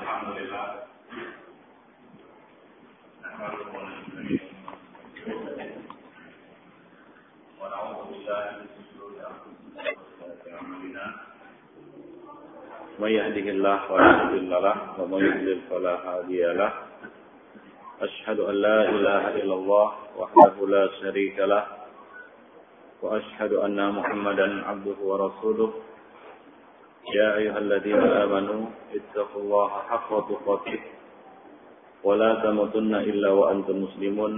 الحمد لله ونعوذ بالله من من يهده الله فلا مضل له ومن يضلل فلا هادي له. أشهد أن لا إله إلا الله وحده لا شريك له. وأشهد أن محمدا عبده ورسوله. يا أيها الذين آمنوا اتقوا الله حق تقاته ولا تموتن إلا وأنتم مسلمون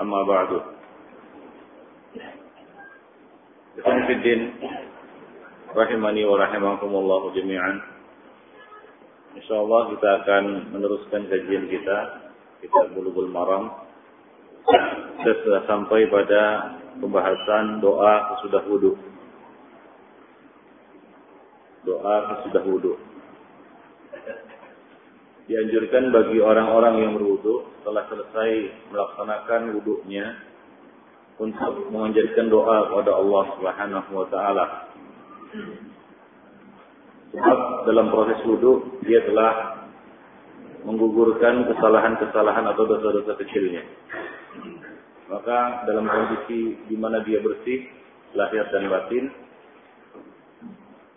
أما بعد Ikhwan Fiddin Rahimani wa rahimakumullah jami'an InsyaAllah kita akan meneruskan kajian kita Kita Bulughul Maram Kita sudah sampai pada pembahasan doa sesudah wudhu Doa sesudah wudhu Dianjurkan bagi orang-orang yang berwudhu Setelah selesai melaksanakan wudhunya Untuk mengajarkan doa kepada Allah Subhanahu Wa Taala Sebab dalam proses wudhu Dia telah menggugurkan kesalahan-kesalahan atau dosa-dosa kecilnya. Maka dalam kondisi di mana dia bersih, lahir dan batin,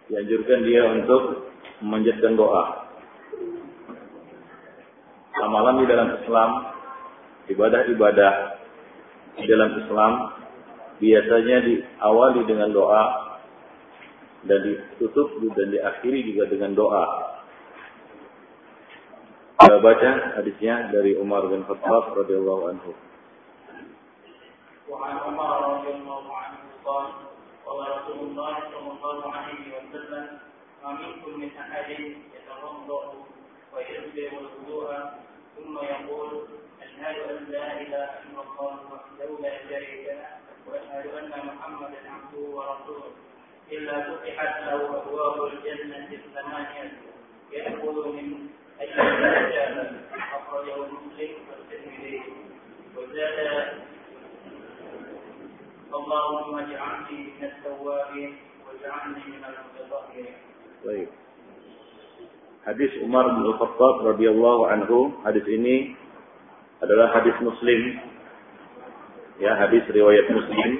dianjurkan dia untuk memanjatkan doa. Amalan di dalam Islam, ibadah-ibadah di dalam Islam biasanya diawali dengan doa dan ditutup dan diakhiri juga dengan doa. Kita baca hadisnya dari Umar bin Khattab radhiyallahu anhu. وعن عمر رضي الله عنه قال قال رسول الله صلى الله عليه وسلم. ما منكم من احد يتوضا ويسبغ الوضوء ثم يقول أشهد أن لا إله إلا الله وحده لا شريك له وأشهد أن محمدا عبده ورسوله. إلا فتحت له أبواب الجنة الثمانية. يدخل من أي شاء أخرجه مسلم والترمذي. وزاد اللهم اجعلني من التوابين واجعلني من المتطهرين. Baik. Hadis Umar bin Khattab radhiyallahu anhu, hadis ini adalah hadis Muslim. Ya, hadis riwayat Muslim.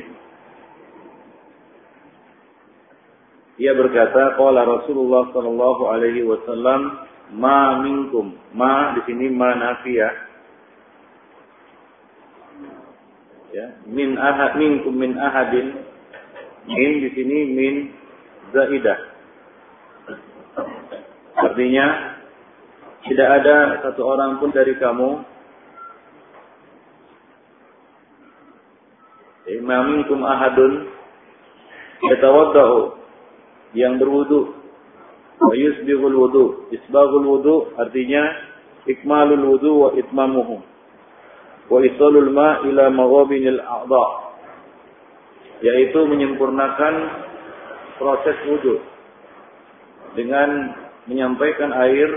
Ia berkata, qala Rasulullah sallallahu alaihi wasallam, ma minkum. Ma di sini ma nafiyah. Ya, min ahad minkum min ahadin. Min di sini min zaidah. Artinya tidak ada satu orang pun dari kamu Ma minkum ahadun yatawaddau yang berwudu wa yusbihul wudu. Isbahul wudu artinya ikmalul wudu wa itmamuhu. Ma ila maghabinil a'dha. Yaitu menyempurnakan proses wudu dengan menyampaikan air,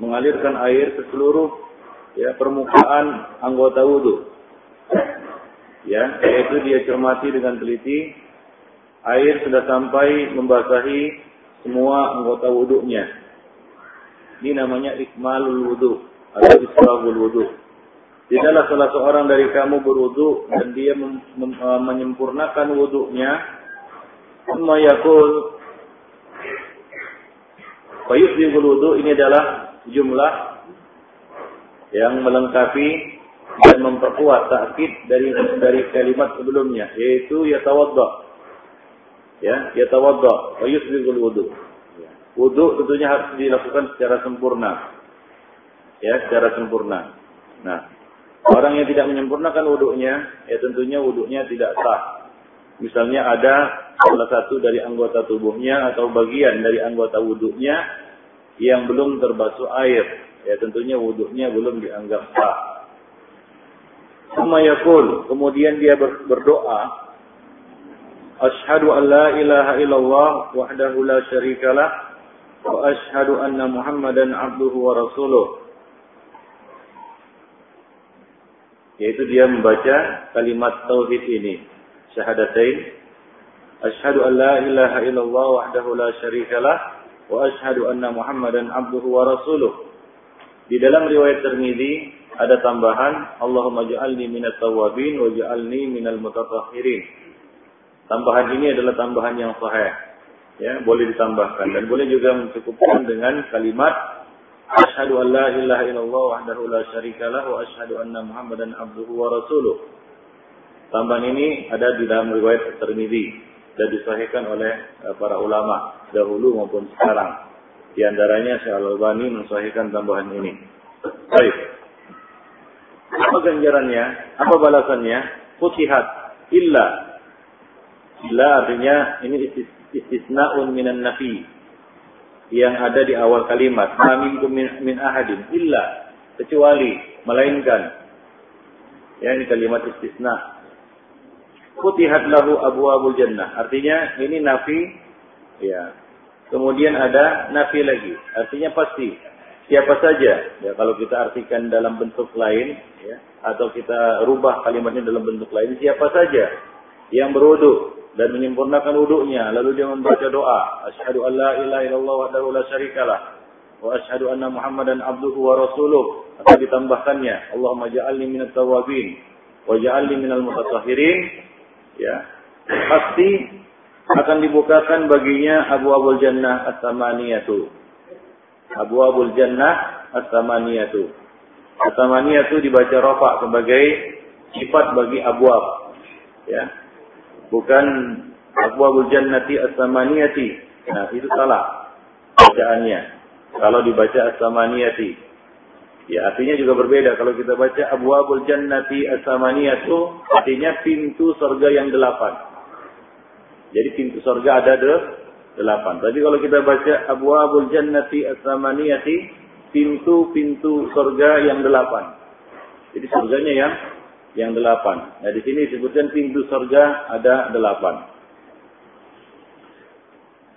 mengalirkan air ke seluruh ya permukaan anggota wudu. Ya, yaitu dia cermati dengan teliti air sudah sampai membasahi semua anggota wudhunya. Ini namanya ikmalul wudhu atau israful wudhu. Tidaklah salah seorang dari kamu berwudhu dan dia mem mem menyempurnakan wudhunya. Semua yakul Fayusbihul wudhu ini adalah jumlah yang melengkapi dan memperkuat takkid dari dari kalimat sebelumnya yaitu yatawadda. Ya yatawadda. Wa yusbihul wudu wudu tentunya harus dilakukan secara sempurna. Ya secara sempurna. Nah orang yang tidak menyempurnakan wudunya ya tentunya wudunya tidak sah misalnya ada salah satu dari anggota tubuhnya atau bagian dari anggota wudunya yang belum terbasuh air ya tentunya wudunya belum dianggap sah Sama yakul, kemudian dia berdoa, Ashhadu an la ilaha illallah wahdahu la syarikalah wa ashhadu anna Muhammadan abduhu wa rasuluh. Yaitu dia membaca kalimat tauhid ini, syahadatain. Ashhadu an la ilaha illallah wahdahu la syarikalah wa ashhadu anna Muhammadan abduhu wa rasuluh. Di dalam riwayat Tirmizi ada tambahan Allahumma ja'alni minat tawabin wa ja'alni minal mutatahhirin. Tambahan ini adalah tambahan yang sahih. Ya, boleh ditambahkan dan boleh juga mencukupkan dengan kalimat Asyhadu an la ilaha illallah wahdahu la syarikalah wa asyhadu anna Muhammadan abduhu wa rasuluh. Tambahan ini ada di dalam riwayat Tirmizi dan disahihkan oleh eh, para ulama dahulu maupun sekarang. Di antaranya Syekh Al-Albani mensahihkan tambahan ini. Baik. Apa ganjarannya? Apa balasannya? Futihat illa. Illa artinya ini istisna'un minan nafi. Yang ada di awal kalimat. Min, min ahadin. Illa. Kecuali. Melainkan. Ya ini kalimat istisna. Futihat lahu abu abul jannah. Artinya ini nafi. Ya. Kemudian ada nafi lagi. Artinya pasti siapa saja ya kalau kita artikan dalam bentuk lain ya atau kita rubah kalimatnya dalam bentuk lain siapa saja yang berwudu dan menyempurnakan wudunya lalu dia membaca doa. Asyhadu alla ilaha illallah wahdahu la syarikalah. Wa asyhadu anna muhammadan abduhu wa rasuluh. Atau ditambahkannya. Allahumma ja'alni minat tawabin wa ja'alni minal mutatahhirin. Ya. Pasti akan dibukakan baginya abu-abul jannah at-tamaniyatu. Abu Abul Jannah As-Samaniyatu. As-Samaniyatu dibaca rofa sebagai sifat bagi Abu Ab. Ya. Bukan Abu Abul Jannati As-Samaniyati. Nah, itu salah bacaannya. Kalau dibaca As-Samaniyati. Ya, artinya juga berbeda. Kalau kita baca Abu Abul Jannati As-Samaniyatu, artinya pintu surga yang delapan. Jadi pintu surga ada de delapan. Tapi kalau kita baca Abu Abul Jannati As-Samaniyati, pintu-pintu surga yang delapan. Jadi surganya yang yang delapan. Nah di sini disebutkan pintu surga ada delapan.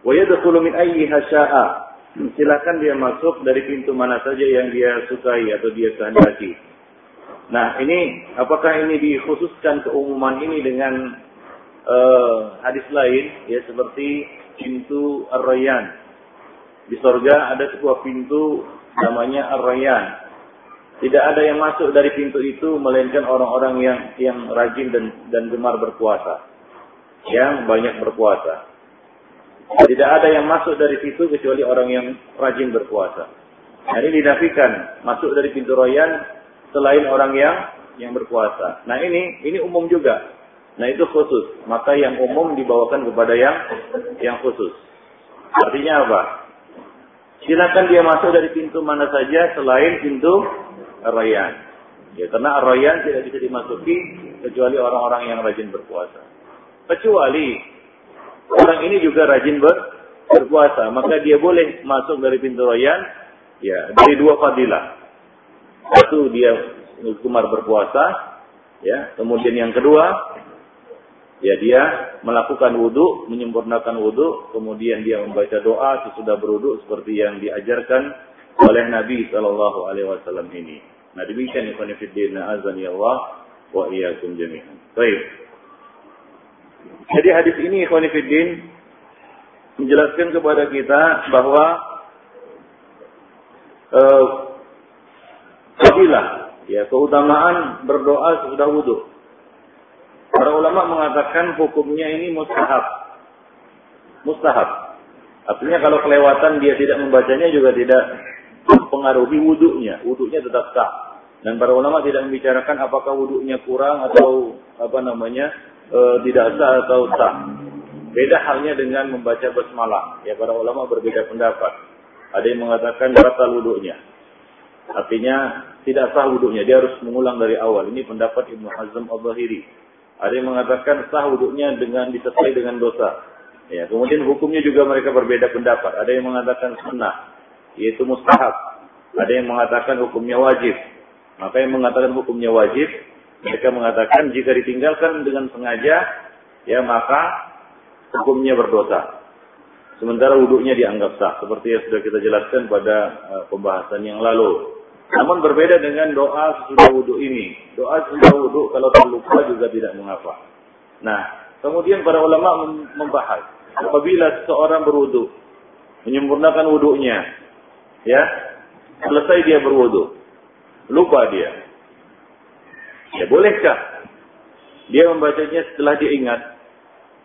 Wa yadkhulu min. Silakan dia masuk dari pintu mana saja yang dia sukai atau dia kehendaki. Nah, ini apakah ini dikhususkan keumuman ini dengan uh, hadis lain ya seperti pintu Ar-Rayyan. Di sorga ada sebuah pintu namanya Ar-Rayyan. Tidak ada yang masuk dari pintu itu melainkan orang-orang yang yang rajin dan dan gemar berpuasa. Yang banyak berpuasa. Tidak ada yang masuk dari situ kecuali orang yang rajin berpuasa. Nah, ini dinafikan masuk dari pintu Rayyan selain orang yang yang berpuasa. Nah ini ini umum juga. Nah itu khusus. Maka yang umum dibawakan kepada yang yang khusus. Artinya apa? Silakan dia masuk dari pintu mana saja selain pintu Ar-Rayyan. Ya, karena Ar-Rayyan tidak bisa dimasuki kecuali orang-orang yang rajin berpuasa. Kecuali orang ini juga rajin ber, berpuasa, maka dia boleh masuk dari pintu Rayyan ya dari dua fadilah. Satu dia gemar berpuasa, ya. Kemudian yang kedua ya dia melakukan wudhu, menyempurnakan wudhu, kemudian dia membaca doa sesudah berwudhu seperti yang diajarkan oleh Nabi Shallallahu Alaihi Wasallam ini. Nah demikian ikhwan fillah azan ya Allah wa iyyakum jami'an. Baik. Jadi hadis ini ikhwan menjelaskan kepada kita bahwa uh, ya keutamaan berdoa sesudah wudhu. Para ulama mengatakan hukumnya ini mustahab. Mustahab. Artinya kalau kelewatan dia tidak membacanya juga tidak mempengaruhi wudhunya. Wudhunya tetap sah. Dan para ulama tidak membicarakan apakah wudhunya kurang atau apa namanya e, tidak sah atau sah. Beda halnya dengan membaca basmalah. Ya para ulama berbeda pendapat. Ada yang mengatakan batal wudhunya. Artinya tidak sah wudhunya. Dia harus mengulang dari awal. Ini pendapat Ibnu Hazm al-Zahiri. Ada yang mengatakan sah wuduknya dengan disertai dengan dosa. Ya, kemudian hukumnya juga mereka berbeda pendapat. Ada yang mengatakan sunnah, yaitu mustahab. Ada yang mengatakan hukumnya wajib. Maka yang mengatakan hukumnya wajib, mereka mengatakan jika ditinggalkan dengan sengaja, ya maka hukumnya berdosa. Sementara wuduknya dianggap sah, seperti yang sudah kita jelaskan pada uh, pembahasan yang lalu. Namun berbeda dengan doa sesudah wudhu ini. Doa sesudah wudhu kalau terlupa juga tidak mengapa. Nah, kemudian para ulama membahas apabila seseorang berwudhu, menyempurnakan wudhunya. Ya, selesai dia berwudhu, lupa dia. Ya bolehkah dia membacanya setelah dia ingat?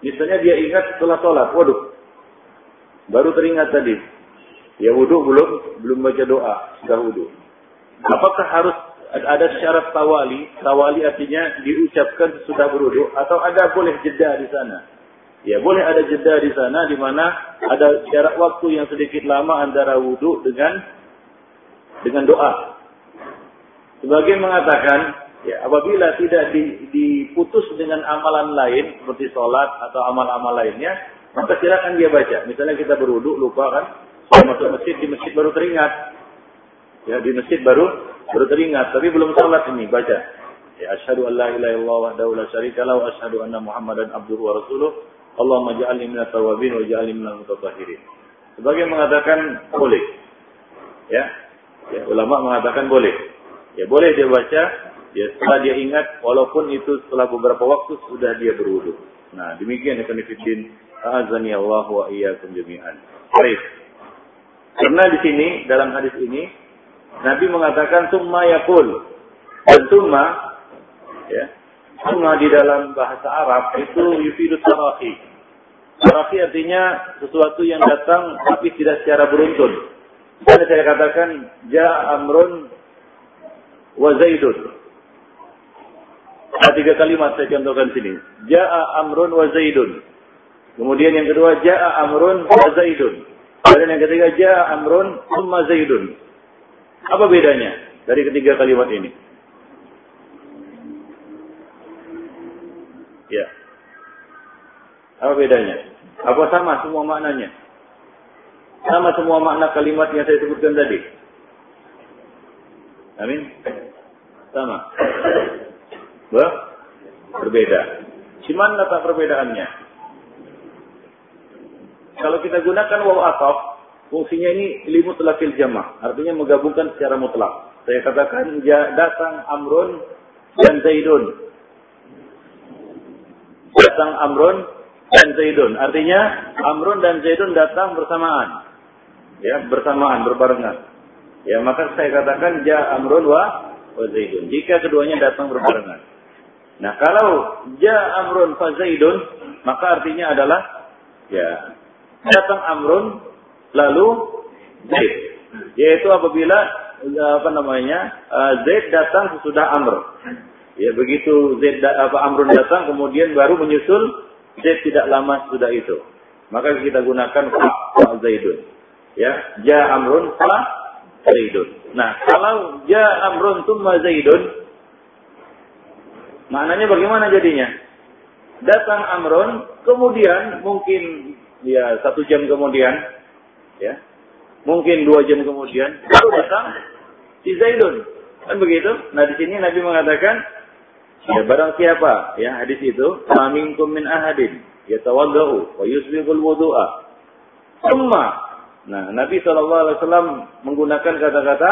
Misalnya dia ingat setelah sholat, waduh, baru teringat tadi. Ya wudhu belum belum baca doa, sudah wudhu. Apakah harus ada syarat tawali? Tawali artinya diucapkan sudah berwudhu atau ada boleh jeda di sana? Ya boleh ada jeda di sana di mana ada jarak waktu yang sedikit lama antara wudhu dengan dengan doa. Sebagian mengatakan ya apabila tidak diputus dengan amalan lain seperti sholat atau amal-amal lainnya maka silakan dia baca. Misalnya kita berwudhu lupa kan, saya masuk masjid di masjid baru teringat. Ya di masjid baru baru teringat tapi belum sholat ini baca. Ya asyhadu an la ilaha illallah wahdahu la syarika lahu asyhadu anna muhammadan abduhu wa rasuluh Allahumma ja'alni minat tawabin wa ja'alni minal mutatahhirin. Sebagai mengatakan boleh. Ya. ya. ulama mengatakan boleh. Ya boleh dia baca ya setelah dia ingat walaupun itu setelah beberapa waktu sudah dia berwudu. Nah, demikian ya kanifidin azani Allah wa iyyakum jami'an. Baik. Karena di sini dalam hadis ini Nabi mengatakan summa yaqul. Dan summa ya, Sunga di dalam bahasa Arab itu yufidu tarafi. Tarafi artinya sesuatu yang datang tapi tidak secara beruntun. Misalnya saya katakan, Ja amrun wa zaidun. Ada tiga kalimat saya contohkan sini. Ja'a amrun wa zaidun. Kemudian yang kedua, Ja'a amrun wa zaidun. Dan yang ketiga, Ja'a amrun summa zaidun. Apa bedanya dari ketiga kalimat ini? Ya. Apa bedanya? Apa sama semua maknanya? Sama semua makna kalimat yang saya sebutkan tadi. Amin. Sama. Bah? Berbeda. Cuman letak perbedaannya. Kalau kita gunakan waw ataf, fungsinya ini limut lakil jamah. Artinya menggabungkan secara mutlak. Saya katakan ya datang amrun dan zaidun datang Amrun dan Zaidun. Artinya Amrun dan Zaidun datang bersamaan. Ya, bersamaan, berbarengan. Ya, maka saya katakan ja Amrun wa, wa Zaidun. Jika keduanya datang berbarengan. Nah, kalau ja Amrun fa Zaidun, maka artinya adalah ya datang Amrun lalu Zaid. Yaitu apabila apa namanya? Eh, Zaid datang sesudah Amr. Ya begitu Zaid apa Amrun datang kemudian baru menyusul Zaid tidak lama sudah itu. Maka kita gunakan fa Zaidun. Ya, ja Amrun fa Zaidun. Nah, kalau ja Amrun tumma Zaidun maknanya bagaimana jadinya? Datang Amrun, kemudian mungkin ya satu jam kemudian, ya, mungkin dua jam kemudian baru datang si Zaidun. Kan begitu? Nah di sini Nabi mengatakan Ya barang siapa ya hadis itu minkum min ahadin yatawaddau wa yusbighul wudu'a. Summa. Nah, Nabi SAW menggunakan kata-kata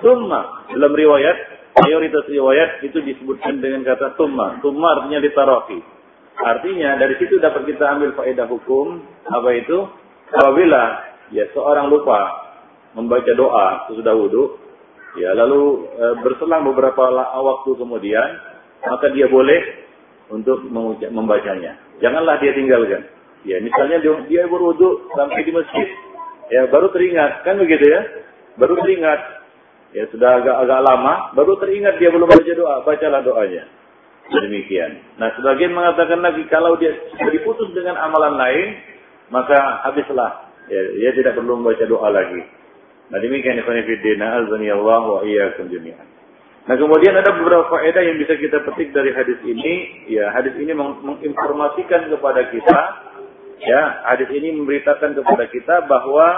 summa dalam riwayat mayoritas riwayat itu disebutkan dengan kata summa. Summa artinya ditarafi. Artinya dari situ dapat kita ambil faedah hukum apa itu? Apabila ya seorang lupa membaca doa sesudah wudhu, ya lalu e, berselang beberapa waktu kemudian maka dia boleh untuk membacanya. Janganlah dia tinggalkan. Ya, misalnya dia, berwudu sampai di masjid, ya baru teringat, kan begitu ya? Baru teringat, ya sudah agak-agak lama, baru teringat dia belum baca doa, bacalah doanya. Demikian. Nah, sebagian mengatakan lagi kalau dia diputus dengan amalan lain, maka habislah. Ya, dia tidak perlu membaca doa lagi. Nah, demikian ikhwan fillah, azani Allah wa iyyakum jami'an. Nah kemudian ada beberapa faedah yang bisa kita petik dari hadis ini. Ya hadis ini menginformasikan kepada kita. Ya hadis ini memberitakan kepada kita bahwa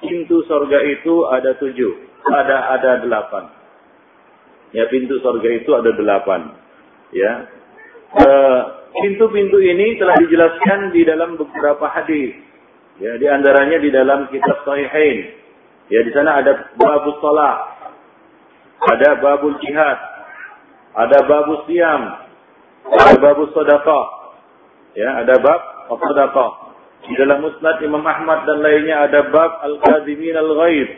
pintu sorga itu ada tujuh. Ada ada delapan. Ya pintu sorga itu ada delapan. Ya pintu-pintu e, ini telah dijelaskan di dalam beberapa hadis. Ya di antaranya di dalam kitab Sahihain. Ya di sana ada babus salat ada babul jihad, ada babus siam, ada babus sedekah. Ya, ada bab sedekah. Di dalam Musnad Imam Ahmad dan lainnya ada bab al-kadzimin al-ghaib.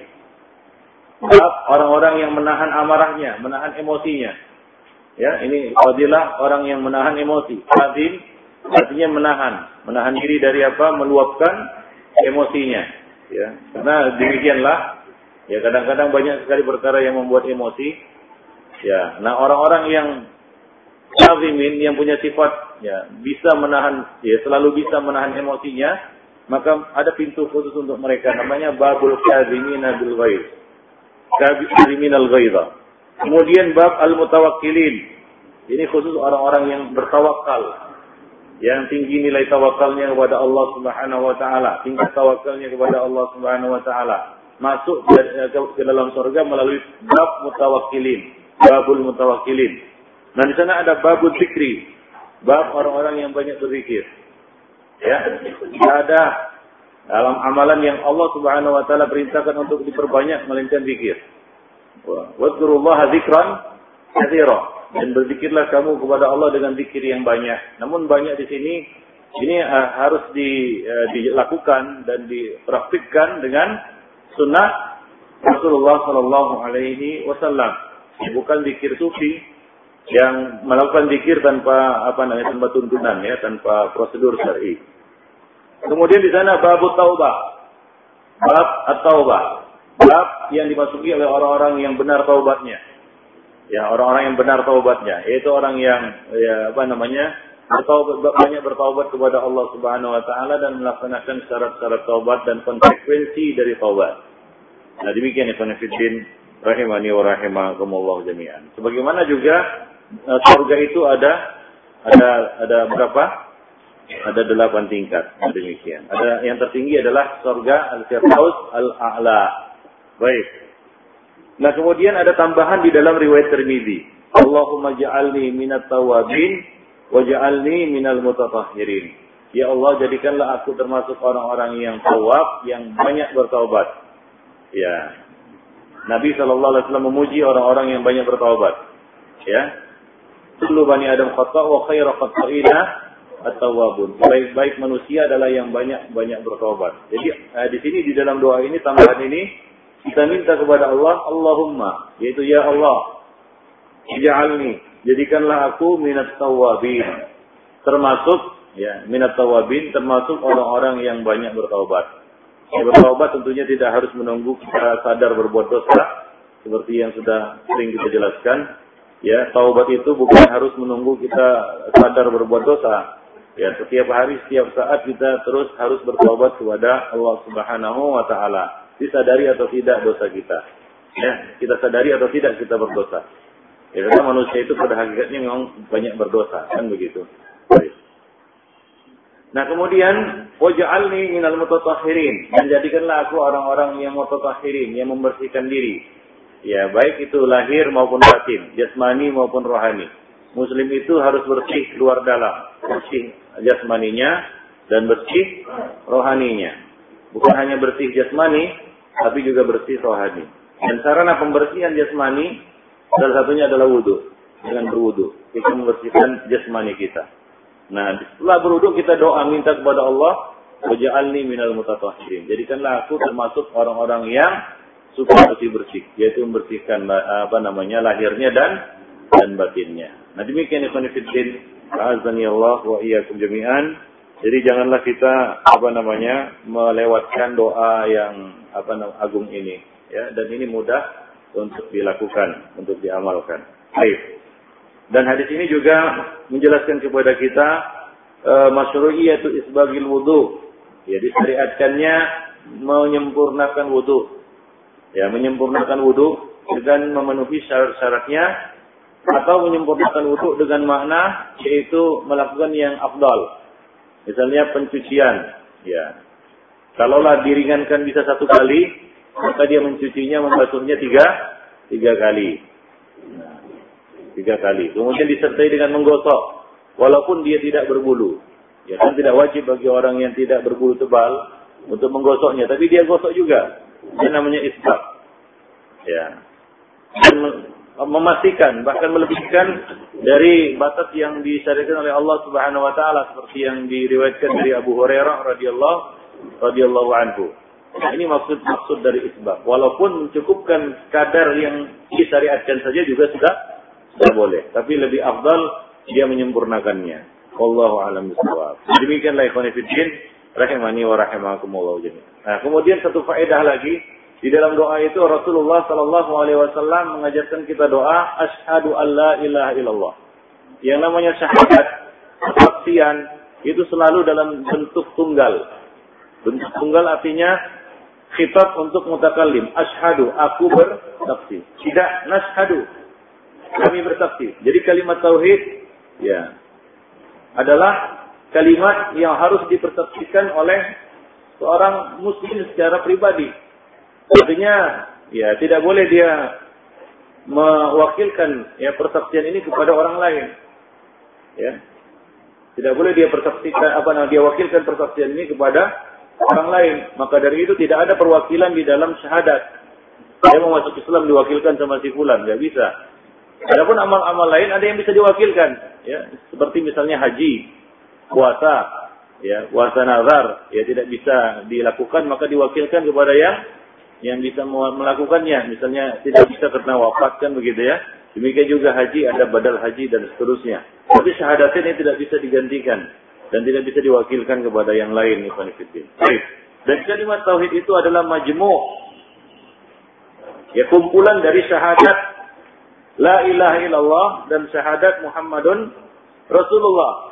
Bab orang-orang yang menahan amarahnya, menahan emosinya. Ya, ini fadilah orang yang menahan emosi. Kadzim artinya menahan, menahan diri dari apa? Meluapkan emosinya. Ya, karena demikianlah. Ya, kadang-kadang banyak sekali perkara yang membuat emosi. Ya, nah orang-orang yang kazimin yang punya sifat ya bisa menahan ya selalu bisa menahan emosinya maka ada pintu khusus untuk mereka namanya babul kazimin bil ghaib kazimin al ghaidha kemudian bab al mutawakkilin ini khusus orang-orang yang bertawakal yang tinggi nilai tawakalnya kepada Allah Subhanahu wa taala tingkat tawakalnya kepada Allah Subhanahu wa taala. Masuk ke dalam surga melalui bab mutawakkilin babul mutawakkilin Nah di sana ada babu zikri, bab orang-orang yang banyak berzikir. Ya, tidak ada dalam amalan yang Allah Subhanahu wa taala perintahkan untuk diperbanyak melainkan zikir. Wadkurullaha dzikran katsira. Dan berzikirlah kamu kepada Allah dengan zikir yang banyak. Namun banyak di sini ini uh, harus di, uh, dilakukan dan dipraktikkan dengan sunnah Rasulullah Shallallahu Alaihi Wasallam. Bukan zikir sufi, yang melakukan zikir tanpa apa namanya tanpa tuntunan ya, tanpa prosedur syar'i. Kemudian di sana bab taubah. Bab at-taubah. Bab yang dimasuki oleh orang-orang yang benar taubatnya. Ya, orang-orang yang benar taubatnya, yaitu orang yang ya apa namanya? bertaubat banyak bertaubat kepada Allah Subhanahu wa taala dan melaksanakan syarat-syarat taubat dan konsekuensi dari taubat. Nah, demikian ya Fiddin rahimani wa rahimakumullah jami'an. Sebagaimana juga surga itu ada ada ada berapa? Ada delapan tingkat. Demikian. Ada yang tertinggi adalah surga al-firdaus al-a'la. Baik. Nah, kemudian ada tambahan di dalam riwayat Tirmizi. Allahumma ja'alni minat tawabin wa ja'alni minal mutatahhirin. Ya Allah, jadikanlah aku termasuk orang-orang yang tawab, yang banyak bertaubat. Ya. Nabi Wasallam memuji orang-orang yang banyak bertaubat. Ya. Kullu bani Adam khata wa khairu khata'ina at-tawwabun. Baik-baik manusia adalah yang banyak-banyak bertobat. Jadi eh, di sini di dalam doa ini tambahan ini kita minta kepada Allah, Allahumma, yaitu ya Allah, ij'alni, jadikanlah aku minat tawabin. Termasuk ya, minat tawabin termasuk orang-orang yang banyak bertobat. Bertobat tentunya tidak harus menunggu kita sadar berbuat dosa seperti yang sudah sering kita jelaskan Ya, taubat itu bukan harus menunggu kita sadar berbuat dosa. Ya, setiap hari, setiap saat kita terus harus bertaubat kepada Allah Subhanahu wa taala. Disadari atau tidak dosa kita. Ya, kita sadari atau tidak kita berdosa. Ya, karena manusia itu pada hakikatnya memang banyak berdosa, kan begitu. Nah kemudian waj'alni minal mutatahhirin dan jadikanlah aku orang-orang yang mutatahhirin yang membersihkan diri Ya, baik itu lahir maupun batin, jasmani maupun rohani. Muslim itu harus bersih luar dalam, bersih jasmaninya dan bersih rohaninya. Bukan hanya bersih jasmani, tapi juga bersih rohani. Dan sarana pembersihan jasmani salah satunya adalah wudhu. Dengan berwudhu, kita membersihkan jasmani kita. Nah, setelah berwudhu kita doa minta kepada Allah, Waja'alni minal mutatahhirin. Jadikanlah aku termasuk orang-orang yang suka bersih bersih, yaitu membersihkan apa namanya lahirnya dan dan batinnya. Nah demikian ikhwan fillah, azani Allah wa iyyakum jami'an. Jadi janganlah kita apa namanya melewatkan doa yang apa namanya agung ini, ya. Dan ini mudah untuk dilakukan, untuk diamalkan. Baik. Dan hadis ini juga menjelaskan kepada kita e, masyru'iyatu isbagil wudu. Ya, disyariatkannya menyempurnakan wudu ya menyempurnakan wudhu dengan memenuhi syarat-syaratnya atau menyempurnakan wudhu dengan makna yaitu melakukan yang afdal. Misalnya pencucian, ya. Kalaulah diringankan bisa satu kali, maka dia mencucinya, membasuhnya tiga, tiga kali. Tiga kali. Kemudian disertai dengan menggosok, walaupun dia tidak berbulu. Ya kan tidak wajib bagi orang yang tidak berbulu tebal untuk menggosoknya, tapi dia gosok juga. Ini namanya isbab. Ya. Dan memastikan bahkan melebihkan dari batas yang disyariatkan oleh Allah Subhanahu wa taala seperti yang diriwayatkan dari Abu Hurairah radhiyallahu radhiyallahu anhu. Nah, ini maksud maksud dari isbab. Walaupun mencukupkan kadar yang disyariatkan saja juga sudah sudah boleh, tapi lebih afdal dia menyempurnakannya. Wallahu a'lam bishawab. Demikianlah ikhwan fillah rahimani wa rahimakumullah jami'an. Nah, kemudian satu faedah lagi di dalam doa itu Rasulullah Shallallahu Alaihi Wasallam mengajarkan kita doa Ashhadu alla ilaha illallah. Yang namanya syahadat, kesaksian itu selalu dalam bentuk tunggal. Bentuk tunggal artinya khitab untuk mutakalim. Ashhadu, aku bersaksi. Tidak nashhadu, kami bersaksi. Jadi kalimat tauhid ya adalah kalimat yang harus dipersaksikan oleh seorang muslim secara pribadi. Artinya ya tidak boleh dia mewakilkan ya persaksian ini kepada orang lain. Ya. Tidak boleh dia persaksikan apa namanya dia wakilkan persaksian ini kepada orang lain. Maka dari itu tidak ada perwakilan di dalam syahadat. Saya mau masuk Islam diwakilkan sama si fulan, nggak bisa. Adapun amal-amal lain ada yang bisa diwakilkan, ya, seperti misalnya haji, puasa, ya, puasa nazar, ya tidak bisa dilakukan maka diwakilkan kepada yang yang bisa melakukannya, misalnya tidak bisa karena wafat kan begitu ya. Demikian juga haji ada badal haji dan seterusnya. Tapi syahadatnya ini tidak bisa digantikan dan tidak bisa diwakilkan kepada yang lain Ibn Baik. Dan kalimat tauhid itu adalah majmu' ya kumpulan dari syahadat La ilaha illallah dan syahadat Muhammadun Rasulullah.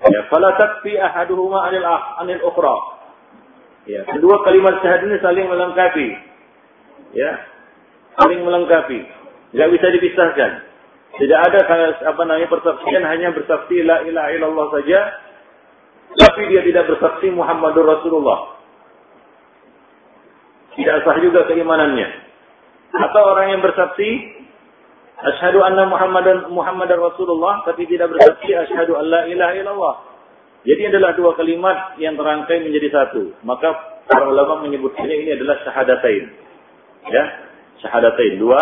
Ya, fala takfi ahaduhuma anil ah, anil ukhra. Ya, kedua kalimat syahadat ini saling melengkapi. Ya, saling melengkapi. Tidak bisa dipisahkan. Tidak ada apa namanya persaksian hanya bersaksi la ilaha illallah saja, tapi dia tidak bersaksi Muhammadur Rasulullah. Tidak sah juga keimanannya. Atau orang yang bersaksi Asyhadu anna Muhammadan Muhammadar Rasulullah tapi tidak bersaksi asyhadu alla ilaha illallah. Jadi adalah dua kalimat yang terangkai menjadi satu. Maka para ulama menyebutnya ini adalah syahadatain. Ya, syahadatain dua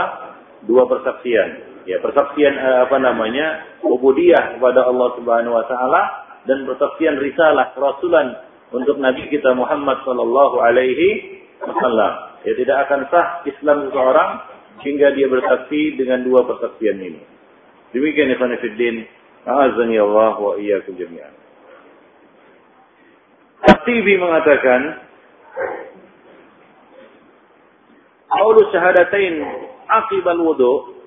dua persaksian. Ya, persaksian eh, apa namanya? ubudiyah kepada Allah Subhanahu wa taala dan persaksian risalah rasulan untuk nabi kita Muhammad sallallahu alaihi wasallam. Ya tidak akan sah Islam seseorang hingga dia bersaksi dengan dua persaksian ini. Demikian Ibn Fiddin. A'azani Allah wa iyyakum jami'an. At-Tibi mengatakan Qaulu syahadatain akibal wudu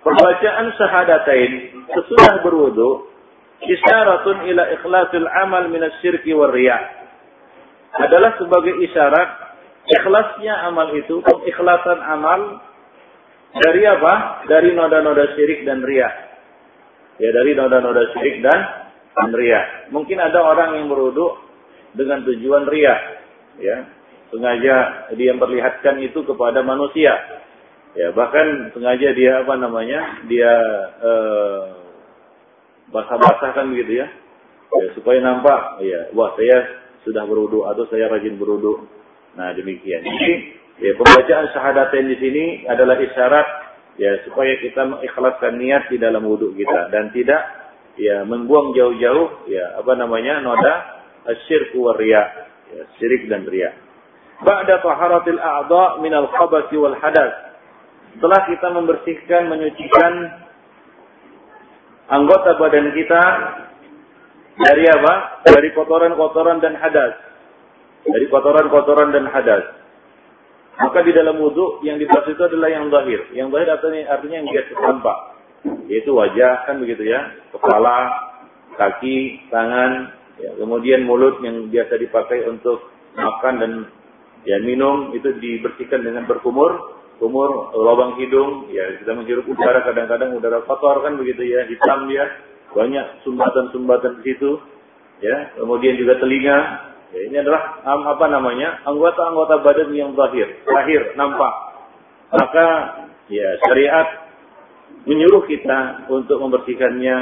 Pembacaan syahadatain sesudah berwudu isyaratun ila ikhlasil amal minas syirki war adalah sebagai isyarat ikhlasnya amal itu, ikhlasan amal dari apa? Dari noda-noda syirik dan ria. Ya dari noda-noda syirik dan, ria. Mungkin ada orang yang berwudu dengan tujuan ria. Ya, sengaja dia memperlihatkan itu kepada manusia. Ya, bahkan sengaja dia apa namanya? Dia eh, basah-basah kan begitu ya. ya. supaya nampak ya, wah saya sudah berwudu atau saya rajin berwudu. Nah, demikian. Jadi Ya, pembacaan syahadatain di sini adalah isyarat ya supaya kita mengikhlaskan niat di dalam wudhu kita dan tidak ya membuang jauh-jauh ya apa namanya noda asyirku wa riya, ya, syirik dan riya. Ba'da taharatil a'dha min al-khabasi wal hadas. Setelah kita membersihkan, menyucikan anggota badan kita dari apa? Dari kotoran-kotoran dan hadas. Dari kotoran-kotoran dan hadas. Maka di dalam wudhu yang dibahas itu adalah yang zahir. Yang zahir artinya, artinya yang biasa tampak. Yaitu wajah kan begitu ya. Kepala, kaki, tangan. Ya, kemudian mulut yang biasa dipakai untuk makan dan ya minum itu dibersihkan dengan berkumur. Kumur, lubang hidung, ya kita menghirup udara kadang-kadang udara kotor kan begitu ya, hitam dia. Banyak sumbatan-sumbatan di situ. Ya, kemudian juga telinga, Ya, ini adalah um, apa namanya anggota-anggota badan yang zahir, lahir, nampak. Maka ya syariat menyuruh kita untuk membersihkannya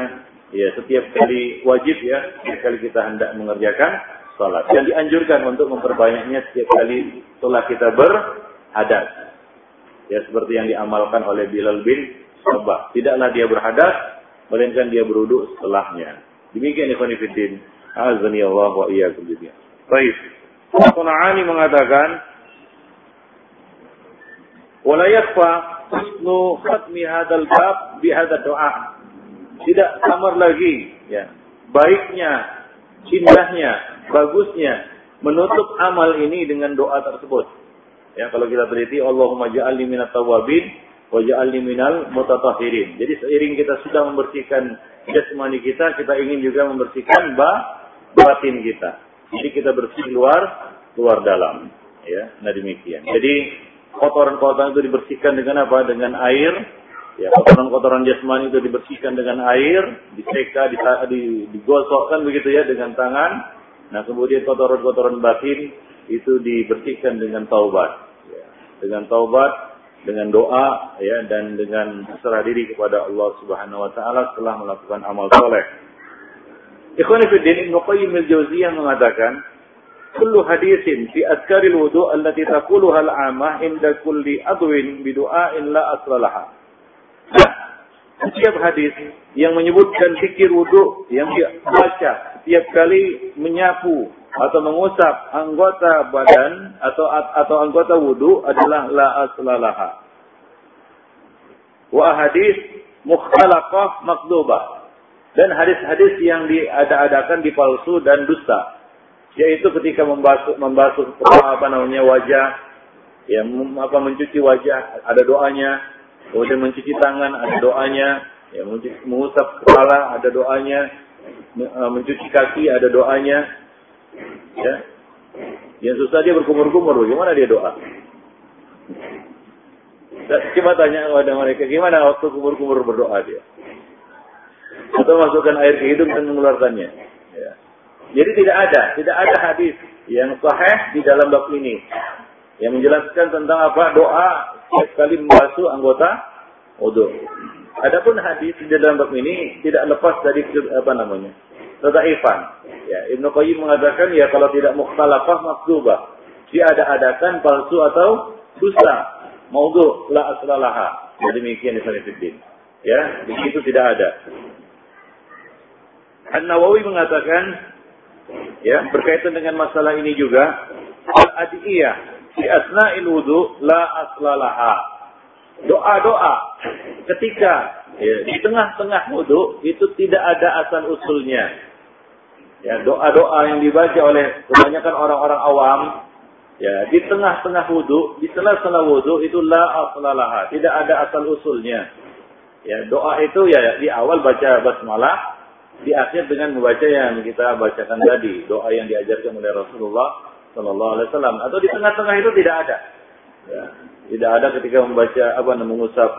ya setiap kali wajib ya setiap kali kita hendak mengerjakan sholat dan dianjurkan untuk memperbanyaknya setiap kali setelah kita berhadas. Ya seperti yang diamalkan oleh Bilal bin Sabah. Tidaklah dia berhadas, melainkan dia beruduk setelahnya. Demikian ikhwan fillah. Azani Allah wa iyyakum jami'an. Baik. Qana'ani mengatakan yakfa husnu khatmi hadzal bab bi hadzal doa. Tidak samar lagi ya. Baiknya, indahnya, bagusnya menutup amal ini dengan doa tersebut. Ya, kalau kita teliti Allahumma ja'alni minat tawabin wa ja'alni minal mutatahhirin. Jadi seiring kita sudah membersihkan jasmani kita, kita ingin juga membersihkan ba batin kita. Jadi kita bersih luar, luar dalam. Ya, nah demikian. Jadi kotoran-kotoran itu dibersihkan dengan apa? Dengan air. Ya, kotoran-kotoran jasmani itu dibersihkan dengan air, diseka, digosokkan begitu ya dengan tangan. Nah, kemudian kotoran-kotoran batin itu dibersihkan dengan taubat. Ya, dengan taubat, dengan doa, ya, dan dengan serah diri kepada Allah Subhanahu Wa Taala setelah melakukan amal soleh. Ikhwan Fiddin Ibn Qayyim al-Jauziyah mengatakan, kullu hadisin fi adkaril wudu allati taquluha al-amah inda kulli adwin bidu'ain la aslalaha. Nah, setiap hadis yang menyebutkan zikir wudu yang dibaca setiap kali menyapu atau mengusap anggota badan atau atau anggota wudu adalah la aslalaha. Wa hadis mukhalaqah makdubah. Dan hadis-hadis yang diada-adakan dipalsu dan dusta. Yaitu ketika membasuh membasuh apa namanya wajah. Ya apa mencuci wajah ada doanya. Kemudian mencuci tangan ada doanya. Ya mengusap kepala ada doanya. Eh, mencuci kaki ada doanya. Ya. Yang susah dia berkumur-kumur bagaimana dia doa? Coba tanya kepada mereka gimana waktu kumur-kumur berdoa dia atau masukkan air ke hidung dan mengeluarkannya ya jadi tidak ada, tidak ada hadis yang sahih di dalam bab ini yang menjelaskan tentang apa doa setiap kali membasuh anggota wudhu. Adapun hadis di dalam bab ini tidak lepas dari apa namanya tadaifan. Ya, Ibnu Qayyim mengatakan ya kalau tidak mukhtalafah makdubah. Diada-adakan palsu atau dusta. Maudhu la aslalaha. Jadi demikian di Ya, begitu tidak ada. An-Nawawi mengatakan Ya, berkaitan dengan masalah ini juga al-adiyah di asna'il wudu la aslalaha. Doa-doa ketika ya, di tengah-tengah wudu itu tidak ada asal usulnya. Ya, doa-doa yang dibaca oleh kebanyakan orang-orang awam ya, di tengah-tengah wudu, di sela-sela wudu itu la aslalaha, tidak ada asal usulnya. Ya, doa itu ya di awal baca basmalah, di akhir dengan membaca yang kita bacakan tadi, doa yang diajarkan oleh Rasulullah Shallallahu Alaihi Wasallam. Atau di tengah-tengah itu tidak ada, ya, tidak ada ketika membaca apa namanya mengusap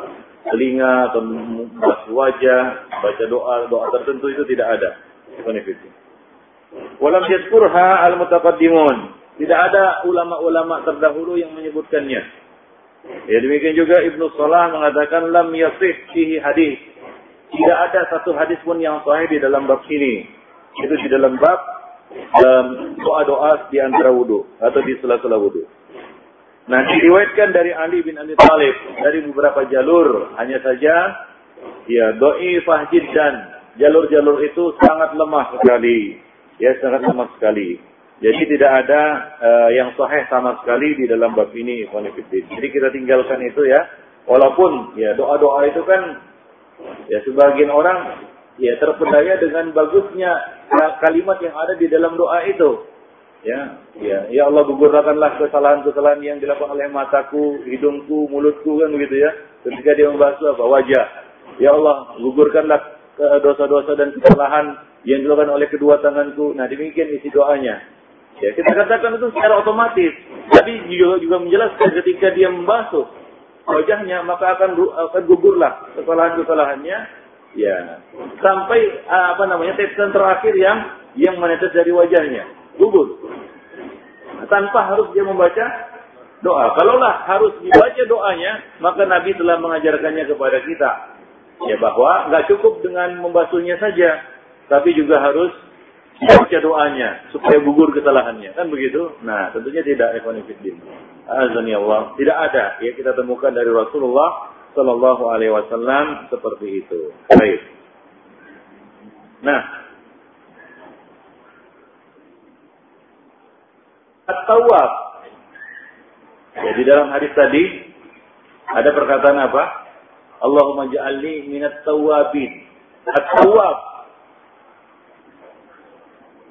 telinga atau membasuh wajah, baca doa doa tertentu itu tidak ada. Walam yaskurha al mutaqaddimun. Tidak ada ulama-ulama terdahulu yang menyebutkannya. Ya demikian juga Ibnu Salah mengatakan lam yasih fihi hadis tidak ada satu hadis pun yang sahih di dalam bab ini. Itu di dalam bab doa-doa di antara wudhu atau di sela-sela wudhu. Nah, diriwayatkan dari Ali bin Abi Thalib dari beberapa jalur, hanya saja ya doi fahjid dan jalur-jalur itu sangat lemah sekali. Ya, sangat lemah sekali. Jadi tidak ada uh, yang sahih sama sekali di dalam bab ini, Jadi kita tinggalkan itu ya. Walaupun ya doa-doa itu kan Ya sebagian orang ya terpedaya dengan bagusnya kalimat yang ada di dalam doa itu. Ya, ya, ya Allah gugurkanlah kesalahan-kesalahan yang dilakukan oleh mataku, hidungku, mulutku kan begitu ya. Ketika dia membasuh apa wajah. Ya Allah, gugurkanlah dosa-dosa dan kesalahan yang dilakukan oleh kedua tanganku. Nah, demikian isi doanya. Ya, kita katakan itu secara otomatis. Tapi juga, juga menjelaskan ketika dia membasuh wajahnya maka akan akan gugurlah kesalahan-kesalahannya. Ya. Sampai ah, apa namanya tetesan terakhir yang yang menetes dari wajahnya. Gugur. Tanpa harus dia membaca doa. Kalaulah harus dibaca doanya maka Nabi telah mengajarkannya kepada kita. Ya bahwa nggak cukup dengan membasuhnya saja tapi juga harus baca doanya supaya gugur kesalahannya. Kan begitu? Nah tentunya tidak ekonomikin azani Allah. Tidak ada. Ya kita temukan dari Rasulullah Shallallahu Alaihi Wasallam seperti itu. Baik. Nah. At-tawwab. Ya, dalam hadis tadi ada perkataan apa? Allahumma ja'alni minat tawabin at-tawwab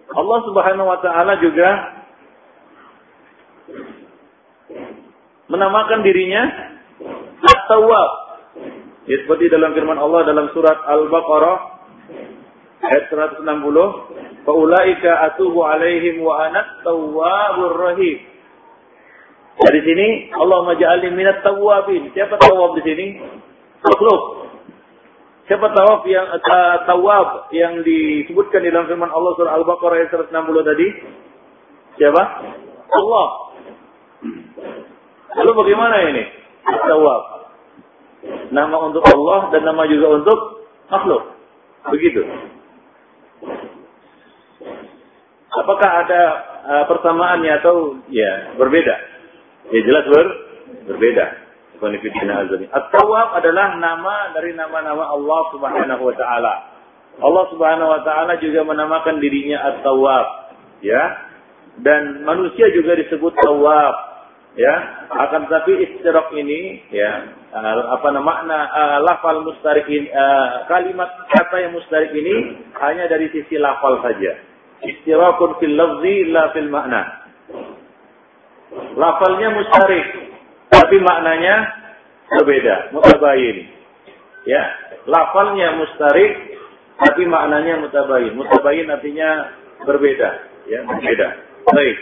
Allah Subhanahu wa taala juga menamakan dirinya At-Tawwab. Ya, seperti dalam firman Allah dalam surat Al-Baqarah ayat 160, "Faulaika atubu alaihim wa ana tawwabur rahim." Dari sini Allah maj'alni minat tawwabin. Siapa tawwab di sini? Makhluk. Siapa tawaf yang uh, tawaf yang disebutkan di dalam firman Allah surah Al-Baqarah ayat 160 tadi? Siapa? Allah. Lalu bagaimana ini? Tawaf. Nama untuk Allah dan nama juga untuk makhluk. Begitu. Apakah ada uh, persamaannya atau ya berbeda? Ya jelas ber berbeda. At-Tawwab adalah nama dari nama-nama Allah Subhanahu wa taala. Allah Subhanahu wa taala juga menamakan dirinya At-Tawwab, ya. Dan manusia juga disebut Tawwab, ya. Akan tetapi istirak ini, ya, apa nama makna uh, lafal mustarik ini, uh, kalimat kata yang mustarik ini hanya dari sisi lafal saja. Istirakun fil lafzi la fil makna. Lafalnya mustarik, tapi maknanya berbeda, mutabayin. Ya, lafalnya mustarik, tapi maknanya mutabayin. Mutabayin artinya berbeda, ya, berbeda. Baik.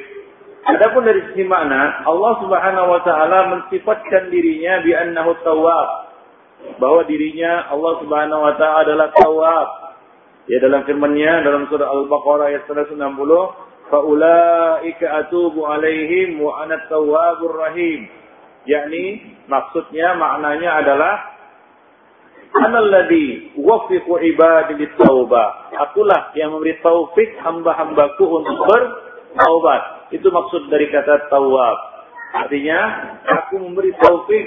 Adapun dari sisi makna, Allah Subhanahu wa taala mensifatkan dirinya bi annahu tawwab. Bahwa dirinya Allah Subhanahu wa taala adalah tawwab. Ya dalam firman-Nya dalam surah Al-Baqarah ayat 160, "Faulaika atubu alaihim wa ana tawwabur rahim." Yakni maksudnya maknanya adalah analladzi waffiqu ibadi taubah akulah yang memberi taufik hamba-hambaku untuk bertaubat. Itu maksud dari kata tawab artinya aku memberi taufik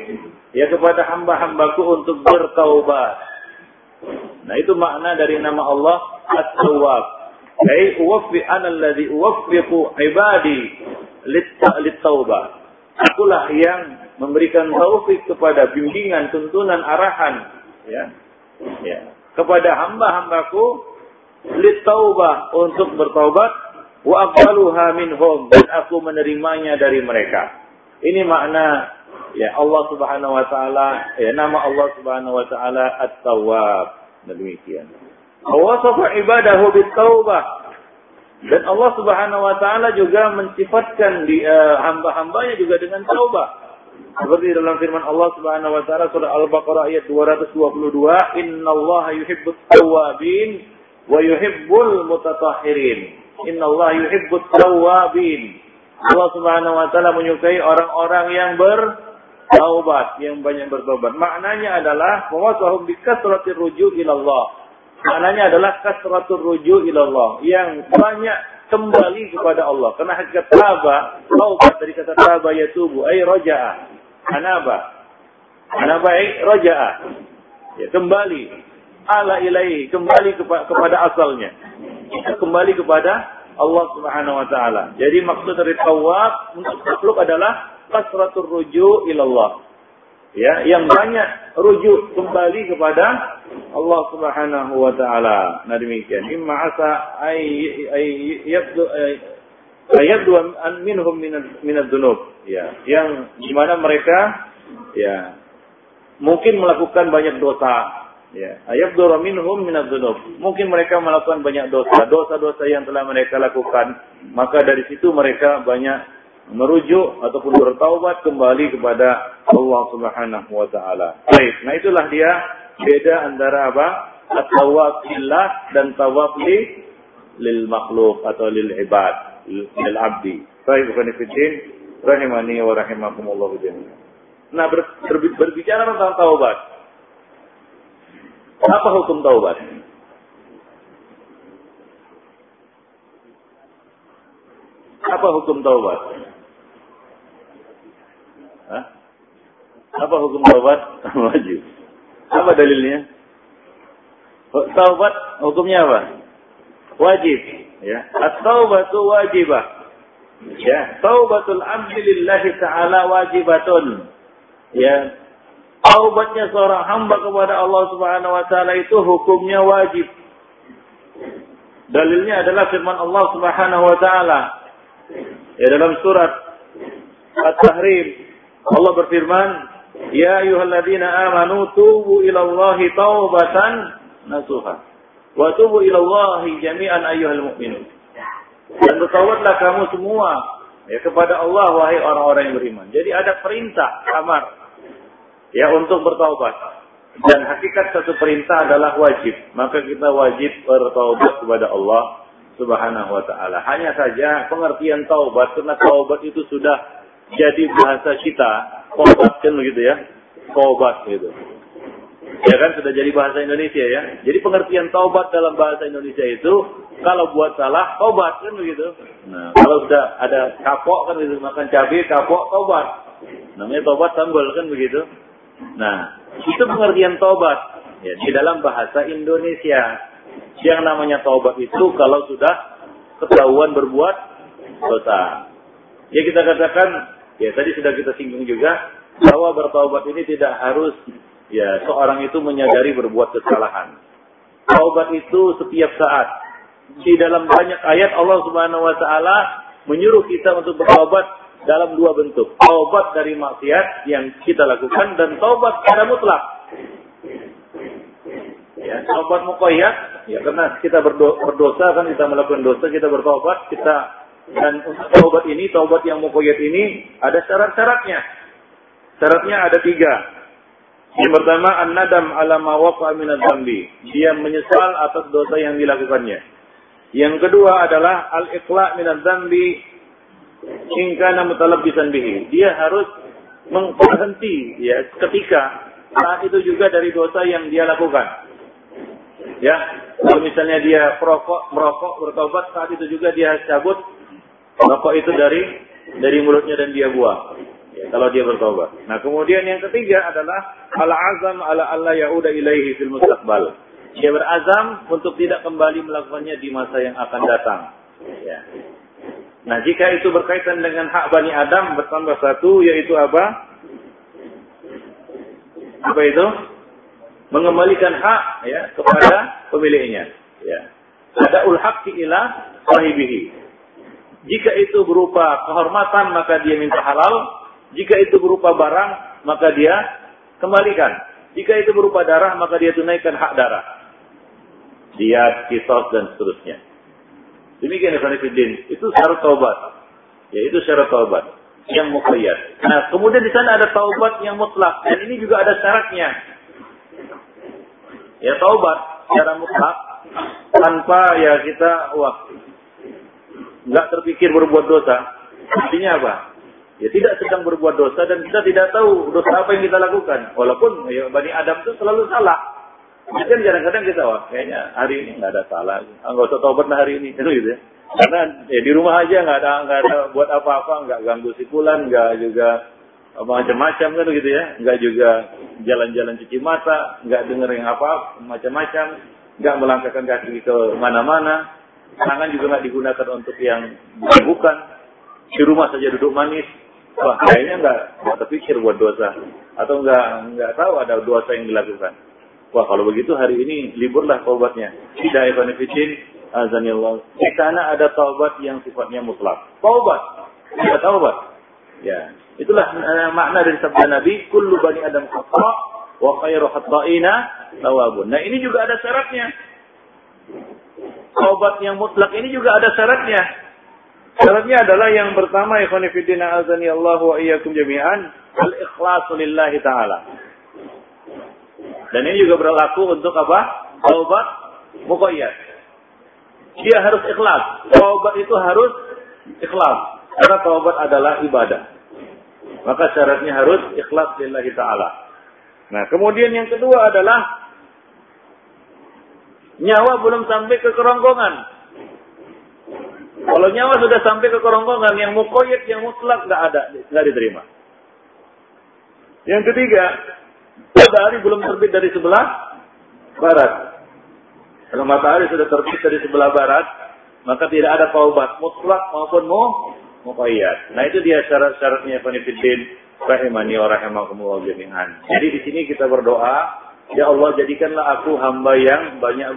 ya kepada hamba-hambaku untuk bertaubat. Nah itu makna dari nama Allah at-tawwab. Ai uwaffi analladzi uwaffiqu ibadi lit-taubah akulah yang memberikan taufik kepada bimbingan, tuntunan, arahan ya. Ya. Kepada hamba-hambaku litaubah untuk bertaubat wa aqbaluha minhum dan aku menerimanya dari mereka. Ini makna ya Allah Subhanahu wa taala ya nama Allah Subhanahu wa taala At-Tawwab. Demikian. Ibadahu dan Allah Subhanahu wa taala juga mensifatkan uh, hamba-hambanya juga dengan taubat. Seperti dalam firman Allah Subhanahu wa taala surah Al-Baqarah ayat 222, "Innallaha yuhibbut tawwabin wa yuhibbul mutatahhirin." Innallaha yuhibbut tawwabin. Allah Subhanahu wa taala menyukai orang-orang yang bertaubat, yang banyak bertobat. Maknanya adalah mawasahum bi kasratir ruju' ila Allah. Maknanya adalah kasratur ruju' ila Allah, yang banyak kembali kepada Allah. Karena hakikat taba, taubat dari kata taba yatubu, ay raja'a. Anaba. Anaba ay raja'a. Ya, kembali. Ala ilaihi. Kembali kepa kepada asalnya. Kembali kepada Allah subhanahu wa ta'ala. Jadi maksud dari tawab untuk makhluk adalah kasratul ruju ilallah. Ya, yang banyak rujuk kembali kepada Allah Subhanahu wa taala. Nah demikian. Imma asa ay ay yabdu ayabdu an minhum min ad-dunub. Ya, yang di mana mereka ya mungkin melakukan banyak dosa. Ya, ayabdu minhum min ad-dunub. Mungkin mereka melakukan banyak dosa, dosa-dosa yang telah mereka lakukan. Maka dari situ mereka banyak merujuk ataupun bertaubat kembali kepada Allah Subhanahu wa taala. Baik, nah itulah dia beda antara apa? At-tawab dan tawab li lil makhluk atau lil ibad, lil abdi. Baik, bukan fitin rahimani wa rahimakumullah. Nah, ber, ber, berbicara tentang taubat. Apa hukum taubat? Apa hukum taubat? Apa hukum taubat? Wajib. Apa dalilnya? Taubat hukumnya apa? Wajib. Ya. At-taubatu wajibah. Ya. Taubatul abdi lillahi ta'ala wajibatun. Ya. Taubatnya seorang hamba kepada Allah Subhanahu wa taala itu hukumnya wajib. Dalilnya adalah firman Allah Subhanahu wa taala. Ya dalam surat At-Tahrim Allah berfirman, "Ya ayyuhalladzina amanu tubu ila Allahi taubatan nasuha." Wa tubu ila Allahi jami'an ayyuhal mu'minun. Dan bertaubatlah kamu semua ya kepada Allah wahai orang-orang yang beriman. Jadi ada perintah kamar ya untuk bertaubat. Dan hakikat satu perintah adalah wajib. Maka kita wajib bertaubat kepada Allah Subhanahu wa taala. Hanya saja pengertian taubat karena taubat itu sudah jadi bahasa kita, taubat kan begitu ya. Taubat gitu. Ya kan sudah jadi bahasa Indonesia ya. Jadi pengertian taubat dalam bahasa Indonesia itu kalau buat salah taubat kan begitu. Nah, kalau sudah ada kapok kan itu makan cabai kapok taubat. Namanya taubat sambal kan begitu. Nah, itu pengertian taubat ya di dalam bahasa Indonesia. Yang namanya taubat itu kalau sudah ketahuan berbuat dosa. Ya kita katakan, ya tadi sudah kita singgung juga bahwa bertaubat ini tidak harus ya seorang itu menyadari berbuat kesalahan. Taubat itu setiap saat. Di dalam banyak ayat Allah Subhanahu wa taala menyuruh kita untuk bertaubat dalam dua bentuk. Taubat dari maksiat yang kita lakukan dan taubat secara mutlak. Ya, taubat muqayyad ya karena kita berdosa kan kita melakukan dosa kita bertaubat kita dan untuk taubat ini taubat yang muqayyad ini ada syarat-syaratnya. Syaratnya ada tiga. Yang pertama an-nadam ala ma waqa min Dia menyesal atas dosa yang dilakukannya. Yang kedua adalah al-iqla' min dzambi ingkana mutalabbisan bihi. Dia harus berhenti ya ketika saat itu juga dari dosa yang dia lakukan. Ya, kalau misalnya dia perokok, merokok, bertobat saat itu juga dia cabut rokok itu dari dari mulutnya dan dia buang. Kalau dia bertobat. Nah, kemudian yang ketiga adalah ala azam ala Allah yauda ilaihi fil mustaqbal. Dia berazam untuk tidak kembali melakukannya di masa yang akan datang. Ya. Nah, jika itu berkaitan dengan hak Bani Adam bertambah satu, yaitu apa? Apa itu? Mengembalikan hak ya kepada pemiliknya. Ya. Ada ulhaqi ila sahibihi. Jika itu berupa kehormatan, maka dia minta halal. Jika itu berupa barang, maka dia kembalikan. Jika itu berupa darah, maka dia tunaikan hak darah. Dia kisos dan seterusnya. Demikian Ibn. Itu syarat taubat. Ya, itu syarat taubat. Yang muqayyad. Nah, kemudian di sana ada taubat yang mutlak. Dan ini juga ada syaratnya. Ya, taubat secara mutlak. Tanpa ya kita, wah, nggak terpikir berbuat dosa. Artinya apa? Ya tidak sedang berbuat dosa dan kita tidak tahu dosa apa yang kita lakukan. Walaupun ya, Bani Adam itu selalu salah. Mungkin kadang-kadang kita wah kayaknya hari ini nggak ada salah, ah, nggak usah tobat lah hari ini, itu gitu ya. Karena ya, di rumah aja nggak ada nggak ada buat apa-apa, nggak ganggu si pulan, nggak juga macam-macam kan gitu ya, nggak juga jalan-jalan cuci mata, nggak denger yang apa macam-macam, nggak melangkahkan kaki ke mana-mana, tangan juga nggak digunakan untuk yang bukan, di rumah saja duduk manis, wah kayaknya nggak terpikir buat dosa atau nggak nggak tahu ada dosa yang dilakukan. Wah kalau begitu hari ini liburlah taubatnya. Tidak Ibn Fitin, azanillah. Di sana ada taubat yang sifatnya mutlak. Taubat. Ada taubat. Ya. Itulah uh, makna dari sabda Nabi, kullu bani Adam khata wa khairu khata'ina tawabun. Nah, ini juga ada syaratnya. Taubat yang mutlak ini juga ada syaratnya. Syaratnya adalah yang pertama, ikhwan fillah azani Allah wa iyyakum jami'an, al-ikhlasu lillahi ta'ala. Dan ini juga berlaku untuk apa? Taubat muqayyad. Dia harus ikhlas. Taubat itu harus ikhlas. Karena taubat adalah ibadah. Maka syaratnya harus ikhlas lillahi ta'ala. Nah, kemudian yang kedua adalah nyawa belum sampai ke kerongkongan. Kalau nyawa sudah sampai ke kerongkongan, yang mukoyit, yang mutlak nggak ada, nggak diterima. Yang ketiga, matahari belum terbit dari sebelah barat. Kalau matahari sudah terbit dari sebelah barat, maka tidak ada taubat mutlak maupun mu muqayyad. Nah itu dia syarat-syaratnya Fanifidin rahimani wa rahimakumullah jami'an. Jadi di sini kita berdoa, ya Allah jadikanlah aku hamba yang banyak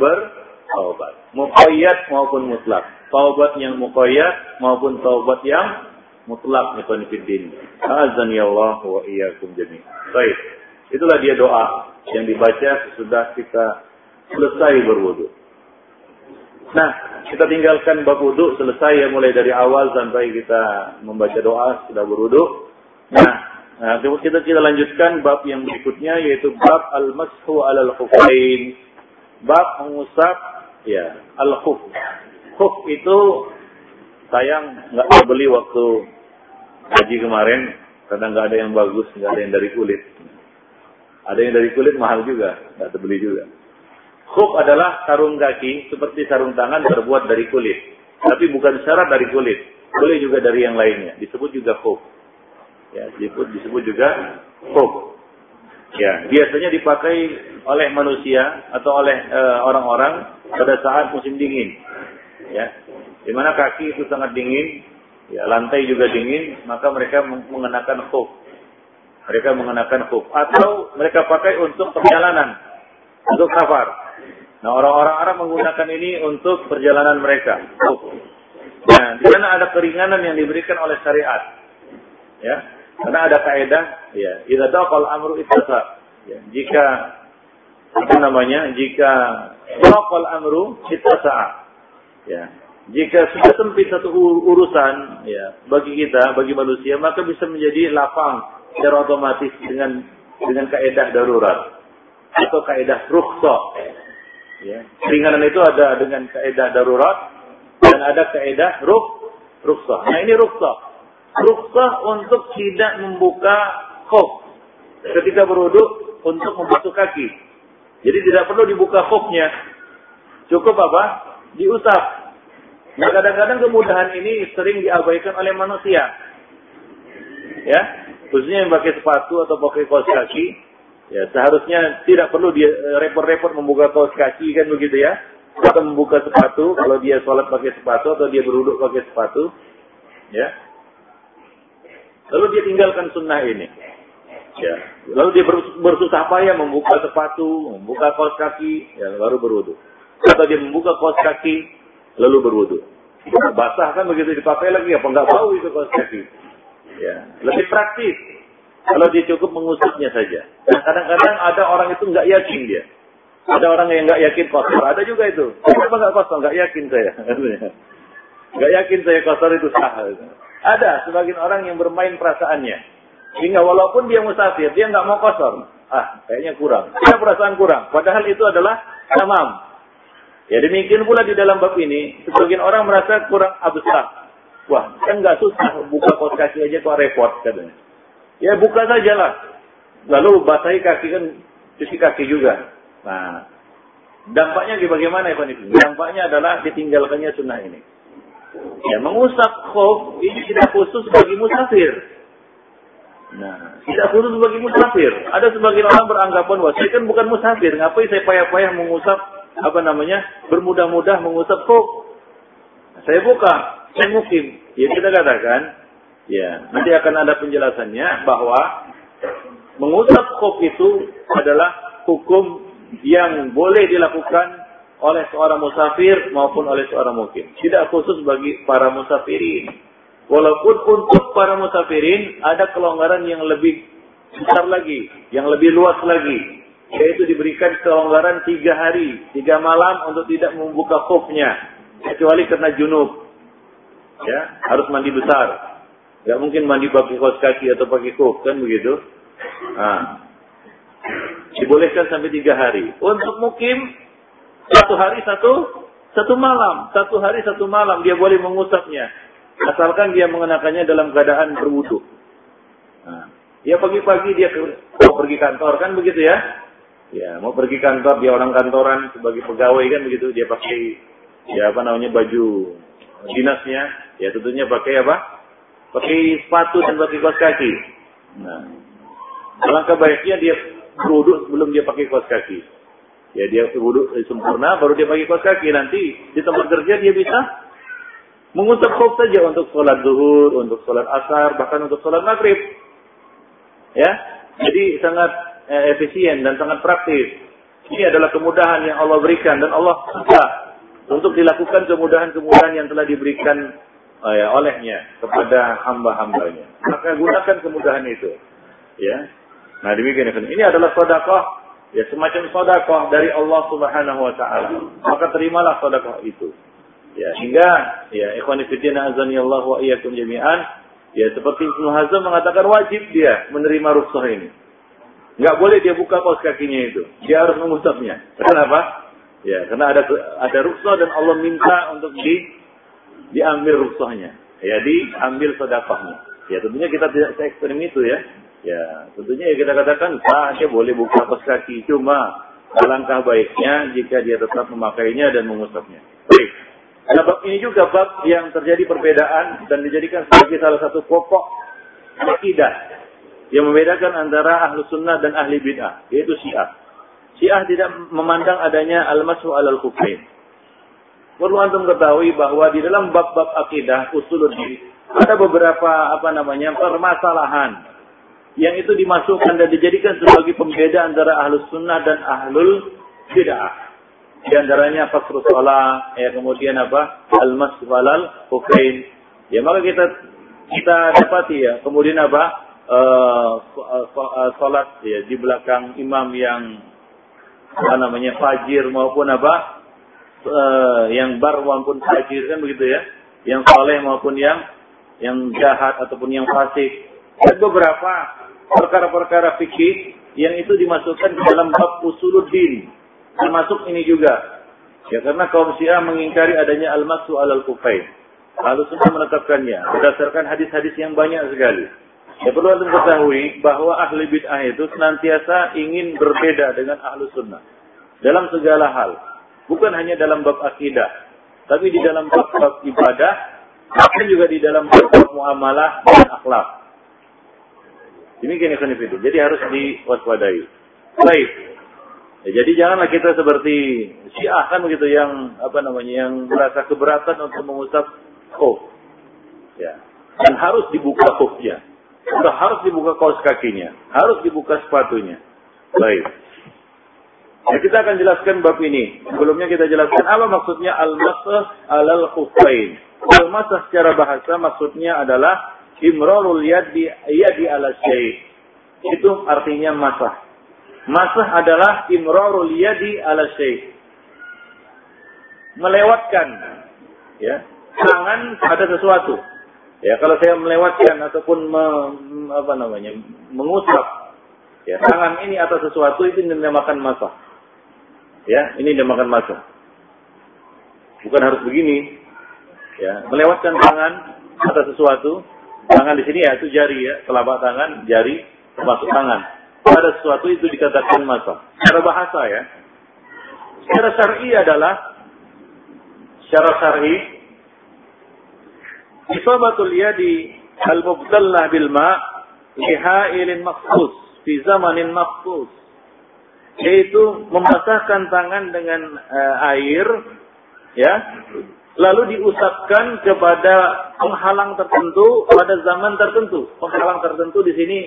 bertaubat. Muqayyad maupun mutlak. Taubat yang muqayyad maupun taubat yang mutlak Fanifidin. Azan ya Allah wa iyyakum jami'an. Baik. Itulah dia doa yang dibaca sesudah kita selesai berwudu. Nah, kita tinggalkan bab wudhu selesai ya mulai dari awal sampai kita membaca doa sudah berwudhu. Nah, nah kita kita lanjutkan bab yang berikutnya yaitu bab al-mashu al khufain. Bab mengusap ya al-khuf. Khuf itu sayang nggak terbeli waktu haji kemarin karena nggak ada yang bagus, nggak ada yang dari kulit. Ada yang dari kulit mahal juga, nggak terbeli juga. Khuf adalah sarung kaki seperti sarung tangan terbuat dari kulit. Tapi bukan syarat dari kulit. Boleh juga dari yang lainnya. Disebut juga khuf. Ya, disebut, disebut juga khuf. Ya, biasanya dipakai oleh manusia atau oleh eh, orang-orang uh, pada saat musim dingin. Ya, di mana kaki itu sangat dingin, ya, lantai juga dingin, maka mereka mengenakan khuf. Mereka mengenakan khuf atau mereka pakai untuk perjalanan, untuk safar. Nah, orang-orang Arab menggunakan ini untuk perjalanan mereka. Nah, di sana ada keringanan yang diberikan oleh syariat. Ya, karena ada kaidah, ya, idza daqal amru ittasa. Ya, jika apa namanya? Jika daqal amru ittasa. Ya, jika sudah sempit satu urusan ya bagi kita, bagi manusia, maka bisa menjadi lapang secara otomatis dengan dengan kaidah darurat atau kaidah rukhsah Ya. Keringanan itu ada dengan kaidah darurat dan ada kaidah ruh rukhsah. Nah ini rukhsah. Rukhsah untuk tidak membuka khuf ketika berwudu untuk membasuh kaki. Jadi tidak perlu dibuka khufnya. Cukup apa? Diusap. Nah kadang-kadang kemudahan ini sering diabaikan oleh manusia. Ya, khususnya yang pakai sepatu atau pakai kaos kaki, Ya, seharusnya tidak perlu dia eh, repot-repot membuka kaos kaki kan begitu ya. Atau membuka sepatu kalau dia sholat pakai sepatu atau dia beruduk pakai sepatu. Ya. Lalu dia tinggalkan sunnah ini. Ya. Lalu dia bersusah payah membuka sepatu, membuka kaos kaki, ya baru berwudu. Atau dia membuka kaos kaki, lalu berwudu. Basah kan begitu dipakai lagi apa enggak bau itu kaos kaki. Ya, lebih praktis. Kalau dia cukup mengusapnya saja. Nah, kadang-kadang ada orang itu nggak yakin dia. Ada orang yang nggak yakin kotor. Ada juga itu. Kenapa nggak kotor? Nggak yakin saya. Nggak yakin saya kotor itu sah. Ada sebagian orang yang bermain perasaannya. Sehingga walaupun dia musafir, dia nggak mau kotor. Ah, kayaknya kurang. Ada perasaan kurang. Padahal itu adalah tamam. Ya demikian pula di dalam bab ini, sebagian orang merasa kurang abstrak. Wah, kan nggak susah buka kos kaki aja kok repot katanya. Ya buka sajalah. Lalu basahi kaki kan cuci kaki juga. Nah, dampaknya bagaimana ya Pak Dampaknya adalah ditinggalkannya sunnah ini. Ya, mengusap khuf ini tidak khusus bagi musafir. Nah, tidak khusus bagi musafir. Ada sebagian orang beranggapan, wah saya kan bukan musafir, ngapain saya payah-payah mengusap apa namanya bermudah-mudah mengusap khuf? Saya buka, saya mukim. Ya kita katakan, Ya, nanti akan ada penjelasannya bahwa mengusap kop itu adalah hukum yang boleh dilakukan oleh seorang musafir maupun oleh seorang mukim. Tidak khusus bagi para musafirin. Walaupun untuk para musafirin ada kelonggaran yang lebih besar lagi, yang lebih luas lagi. Yaitu diberikan kelonggaran tiga hari, tiga malam untuk tidak membuka kopnya. Kecuali karena junub. Ya, harus mandi besar. Gak mungkin mandi pakai kaos kaki atau pakai kuf, kan begitu? Nah, dibolehkan sampai tiga hari. Untuk mukim, satu hari satu satu malam, satu hari satu malam dia boleh mengusapnya, asalkan dia mengenakannya dalam keadaan berwudu. Nah, ya pagi-pagi dia mau pergi kantor kan begitu ya? Ya mau pergi kantor dia orang kantoran sebagai pegawai kan begitu dia pakai ya apa namanya baju dinasnya, ya tentunya pakai apa? Pakai sepatu dan pakai kaos kaki. Nah, alangkah baiknya dia berwudhu sebelum dia pakai kaos kaki. Ya dia berwudhu sempurna, baru dia pakai kaos kaki. Nanti di tempat kerja dia bisa mengusap khuf saja untuk sholat zuhur, untuk sholat asar, bahkan untuk sholat maghrib. Ya, jadi sangat eh, efisien dan sangat praktis. Ini adalah kemudahan yang Allah berikan dan Allah suka untuk dilakukan kemudahan-kemudahan yang telah diberikan uh, ya, olehnya kepada hamba-hambanya. Maka gunakan kemudahan itu. Ya. Nah demikian ini adalah sodakoh, ya semacam sodakoh dari Allah Subhanahu Wa Taala. Maka terimalah sodakoh itu. Ya hingga ya ikhwanifidina azani Allah wa iyyakum jami'an. Ya seperti Ibnu Hazm mengatakan wajib dia menerima rukhsah ini. Enggak boleh dia buka kaos kakinya itu. Dia harus mengusapnya. Kenapa? Ya, karena ada ada rukshoh dan Allah minta untuk di diambil rukshohnya. Ya, diambil sedekahnya. Ya, tentunya kita tidak se ekstrem itu ya. Ya, tentunya ya kita katakan sah dia boleh buka kaos kaki. Cuma alangkah baiknya jika dia tetap memakainya dan mengusapnya. Baik. Nah, bab ini juga bab yang terjadi perbedaan dan dijadikan sebagai salah satu pokok akidah yang membedakan antara ahlu sunnah dan ahli bid'ah, yaitu syiah. Syiah tidak memandang adanya al-mashu alal kufain. Perlu antum ketahui bahwa di dalam bab-bab akidah usuluddin ada beberapa apa namanya permasalahan yang itu dimasukkan dan dijadikan sebagai pembeda antara ahlus sunnah dan ahlul bid'ah. Di antaranya fasrul sholat, ya kemudian apa? Al-mashu alal kufain. Ya maka kita kita dapati ya, kemudian apa? Uh, salat ya di belakang imam yang apa namanya fajir maupun apa uh, yang bar maupun fajir kan begitu ya yang soleh maupun yang yang jahat ataupun yang fasik dan beberapa perkara-perkara fikih yang itu dimasukkan ke dalam bab usuluddin termasuk ini juga ya karena kaum syiah mengingkari adanya al-masu alal kufain lalu sudah menetapkannya berdasarkan hadis-hadis yang banyak sekali Ya perlu anda ketahui bahwa ahli bid'ah itu senantiasa ingin berbeda dengan ahlu sunnah. Dalam segala hal. Bukan hanya dalam bab akidah. Tapi di dalam bab-bab ibadah. Bahkan juga di dalam bab muamalah dan akhlak. Demikian ikhwan itu. Jadi harus diwaspadai. Baik. Ya, jadi janganlah kita seperti syiah kan begitu yang apa namanya yang merasa keberatan untuk mengusap khuf. Ya. Dan harus dibuka khufnya. Sudah harus dibuka kaos kakinya, harus dibuka sepatunya. Baik. Ya, kita akan jelaskan bab ini. Sebelumnya kita jelaskan apa maksudnya al-masah alal khufain. Al-masah secara bahasa maksudnya adalah imrarul yadi yadi ala syai. Itu artinya masah. Masah adalah imrarul yadi ala syai. Melewatkan ya, tangan pada sesuatu. Ya, kalau saya melewatkan ataupun me, apa namanya, mengusap ya, tangan ini atau sesuatu itu dinamakan masa. Ya, ini dinamakan masa. Bukan harus begini. Ya, melewatkan tangan atau sesuatu, tangan di sini ya itu jari ya, telapak tangan, jari termasuk tangan. Pada sesuatu itu dikatakan masa. Secara bahasa ya. Secara syar'i adalah secara syar'i Isabatul yadi al-mubtallah bil ma' lihailin makhsus fi zamanin makhsus yaitu membasahkan tangan dengan uh, air ya lalu diusapkan kepada penghalang tertentu pada zaman tertentu penghalang tertentu di sini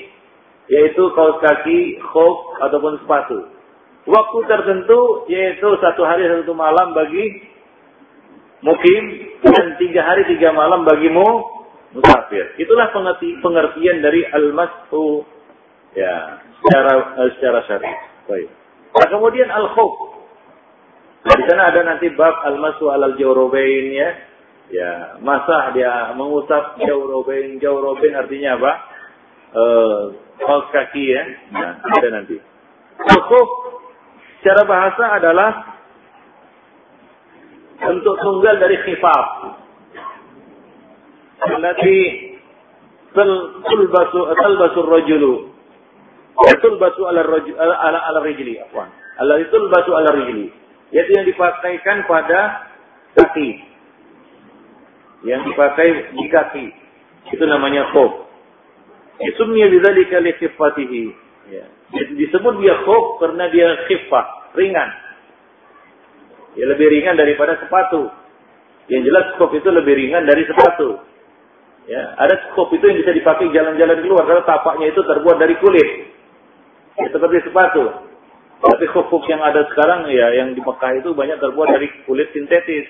yaitu kaos kaki khuf ataupun sepatu waktu tertentu yaitu satu hari satu malam bagi mukim dan tiga hari tiga malam bagimu musafir. Itulah pengerti, pengertian dari al-mashu ya secara uh, secara syar'i. Baik. Nah, kemudian al-khuf. Nah, di sana ada nanti bab al-mashu alal jawrobain ya. Ya, masah dia mengusap jawrobain. Jawrobain artinya apa? Eh, kaos kaki ya. Nah, ada nanti. Al-khuf secara bahasa adalah untuk tunggal dari khifaf. Allati tulbasu talbasu rajulu tulbasu ala rajul ala ala rijli afwan. Allati tulbasu ala rijli. Yaitu yang dipakaikan pada kaki. yang dipakai di kaki. Itu namanya khuf. Isumnya bidzalika li khifatihi. Ya. Disebut dia khuf karena dia khifah, ringan. Ya lebih ringan daripada sepatu. Yang jelas khuf itu lebih ringan dari sepatu. Ya, ada khuf itu yang bisa dipakai jalan-jalan keluar karena tapaknya itu terbuat dari kulit. Ya, seperti sepatu. Tapi khuf yang ada sekarang ya yang di Mekah itu banyak terbuat dari kulit sintetis.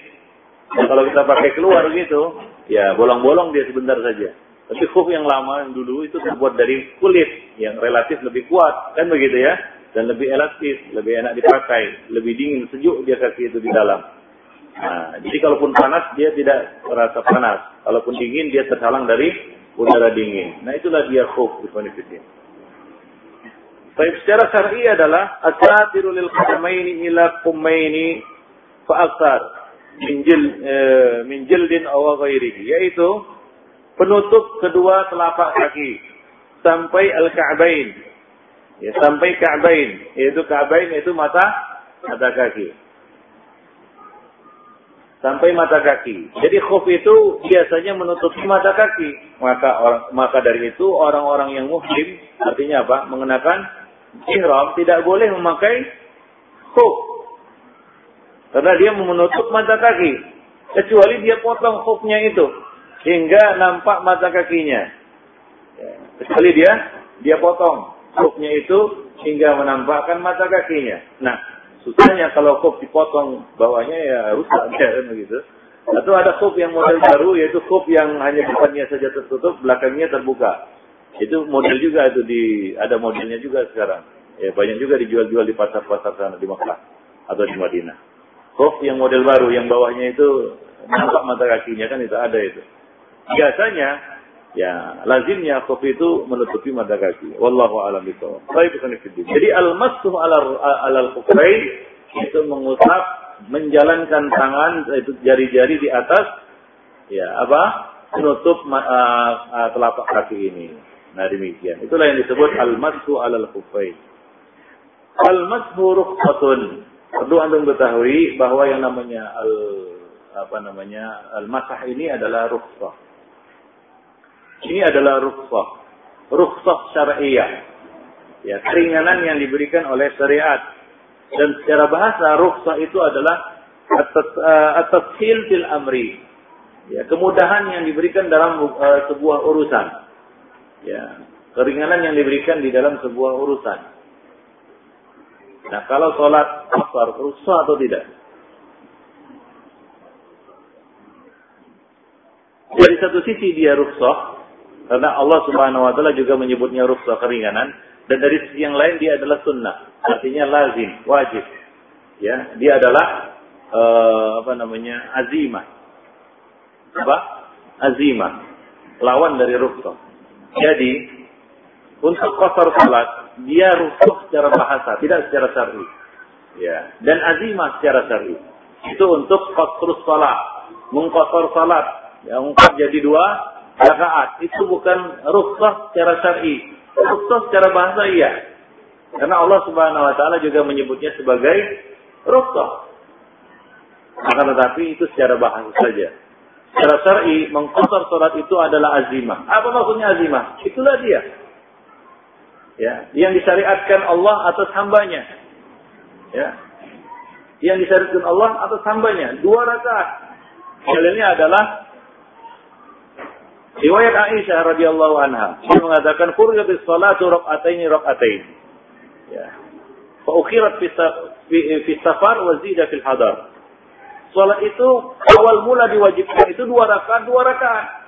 Ya, kalau kita pakai keluar gitu, ya bolong-bolong dia sebentar saja. Tapi khuf yang lama yang dulu itu terbuat dari kulit yang relatif lebih kuat, kan begitu ya? Dan lebih elastis, lebih enak dipakai, lebih dingin, sejuk dia kaki itu di dalam. Nah, jadi kalaupun panas dia tidak terasa panas, kalaupun dingin dia terhalang dari udara dingin. Nah itulah dia khuf Ikhwanifidin. Tapi secara syar'i adalah asatiru lil qadamaini ila kummaini fa'aksar minjil eh, minjildin awa ghairihi yaitu penutup kedua telapak kaki sampai al-ka'bain ya sampai ka'bain yaitu ka'bain itu mata mata kaki sampai mata kaki. Jadi khuf itu biasanya menutupi mata kaki. Maka orang maka dari itu orang-orang yang muhrim artinya apa? Mengenakan ihram tidak boleh memakai khuf karena dia menutup mata kaki. Kecuali dia potong khufnya itu. Hingga nampak mata kakinya. Ya, kecuali dia, dia potong khufnya itu hingga menampakkan mata kakinya. Nah, susahnya kalau khuf dipotong bawahnya ya rusak ya, begitu. Atau ada khuf yang model baru yaitu khuf yang hanya depannya saja tertutup, belakangnya terbuka. Itu model juga itu di ada modelnya juga sekarang. Ya banyak juga dijual-jual di pasar-pasar sana di Makkah atau di Madinah. Khuf yang model baru, yang bawahnya itu nampak mata kakinya kan itu ada itu. Biasanya ya lazimnya khuf itu menutupi mata kaki. Wallahu a'lam bishawab. Jadi al-mashu ala al itu mengusap menjalankan tangan itu jari-jari di atas ya apa? menutup uh, uh, telapak kaki ini. Nah demikian. Itulah yang disebut al-mashu ala al-khufain. Al-mashu rukhsatun Perlu anda mengetahui bahwa yang namanya al apa namanya al masah ini adalah rukhsah. Ini adalah rukhsah. Rukhsah syariah. Ya, keringanan yang diberikan oleh syariat. Dan secara bahasa rukhsah itu adalah at-tashil fil amri. Ya, kemudahan yang diberikan dalam uh, sebuah urusan. Ya, keringanan yang diberikan di dalam sebuah urusan. Nah, kalau sholat asar rusak atau tidak? Dari satu sisi dia rukhsah karena Allah Subhanahu wa taala juga menyebutnya rukhsah keringanan dan dari sisi yang lain dia adalah sunnah, artinya lazim, wajib. Ya, dia adalah uh, apa namanya? azimah. Apa? Azimah. Lawan dari rukhsah. Jadi, untuk kosor salat dia rusuh secara bahasa, tidak secara syar'i. Ya, dan azimah secara syar'i. Itu untuk qasrus salat, mengkosor salat, yang empat jadi dua rakaat. Itu bukan rukhsah secara syar'i. Rukhsah secara bahasa iya. Karena Allah Subhanahu wa taala juga menyebutnya sebagai rukhsah. Akan tetapi itu secara bahasa saja. Secara syar'i mengkosor salat itu adalah azimah. Apa maksudnya azimah? Itulah dia. Ya yang disyariatkan Allah atas hambanya. Ya. Yang disyariatkan Allah atas hambanya. Dua rakaat. Dalilnya adalah riwayat Aisyah radhiyallahu anha. Dia mengatakan furiyatis salatu rakaatain rakaatain ya. Fa ukhirat fi safar wa zida fil hadar salat itu awal mula diwajibkan itu dua rakaat dua rakaat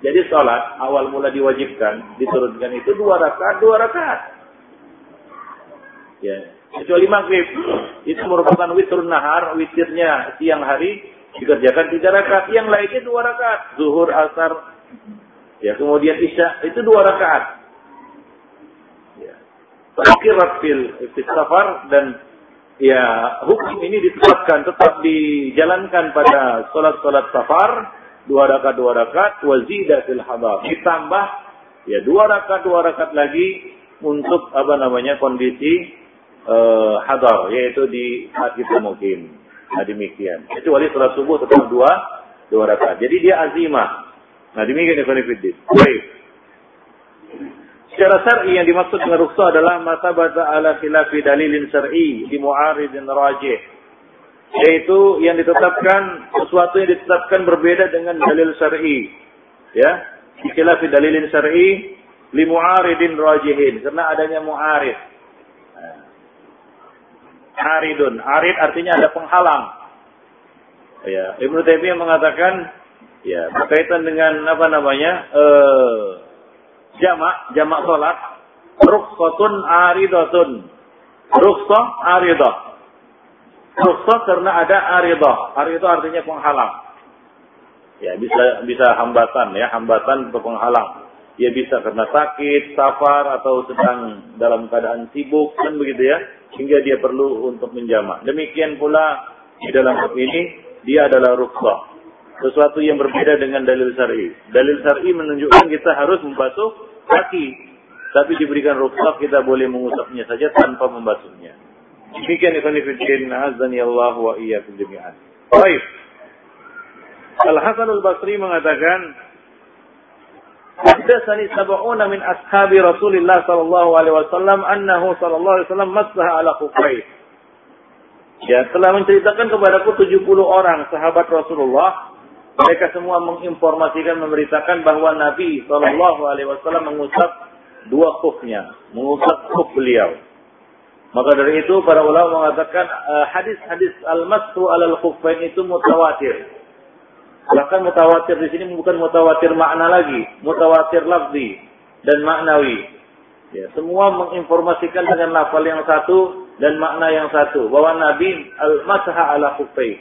jadi sholat awal mula diwajibkan, diturunkan itu dua rakaat, dua rakaat. Ya, kecuali maghrib itu merupakan witrun nahar, witirnya siang hari dikerjakan tiga rakaat, yang lainnya dua rakaat, zuhur, asar, ya kemudian isya itu dua rakaat. Ya. Terakhir fil safar dan ya hukum ini ditetapkan tetap dijalankan pada sholat-sholat safar dua rakaat dua rakaat wazida hadar ditambah ya dua rakaat dua rakaat lagi untuk apa namanya kondisi uh, hadar yaitu di saat kita mungkin nah demikian kecuali sholat subuh tetap dua dua rakaat. Jadi dia azimah. Nah demikian Fiddin. Baik. Secara syar'i yang dimaksud dengan rukhsah adalah bata ala khilafi dalilin syar'i di mu'aridin rajih. Yaitu yang ditetapkan sesuatu yang ditetapkan berbeda dengan dalil syar'i. Ya, khilafi dalilin syar'i li mu'aridin rajihin karena adanya mu'arid. Aridun, arid artinya ada penghalang. Ya, Ibnu Taimiyah mengatakan ya berkaitan dengan apa namanya? Eh jamak, jamak salat, rukhsatun aridatun. Rukhsah aridah. Rukhsah karena ada aridah. Aridah artinya penghalang. Ya, bisa bisa hambatan ya, hambatan atau penghalang. Ya bisa karena sakit, safar atau sedang dalam keadaan sibuk kan begitu ya, hingga dia perlu untuk menjamak. Demikian pula di dalam bab ini dia adalah rukhsah. Sesuatu yang berbeda dengan dalil syar'i. Dalil syar'i menunjukkan kita harus membasuh kaki. Tapi diberikan rukhsah kita boleh mengusapnya saja tanpa membasuhnya. Demikian ikhwan fillah azan ya Allah wa iyyakum jami'an. Baik. Al-Hasan al-Basri mengatakan Haddatsani sab'una min ashabi Rasulillah sallallahu alaihi wasallam annahu sallallahu alaihi wasallam masaha ala khuffaihi. Ya, telah menceritakan kepadaku 70 orang sahabat Rasulullah mereka semua menginformasikan, memberitakan bahwa Nabi Shallallahu Alaihi Wasallam mengusap dua kufnya, mengusap kuf beliau. Maka dari itu para ulama mengatakan eh, hadis-hadis al-masru alal kufain itu mutawatir. Bahkan mutawatir di sini bukan mutawatir makna lagi, mutawatir lafzi dan maknawi. Ya, semua menginformasikan dengan lafal yang satu dan makna yang satu bahwa Nabi al-masaha ala kufain.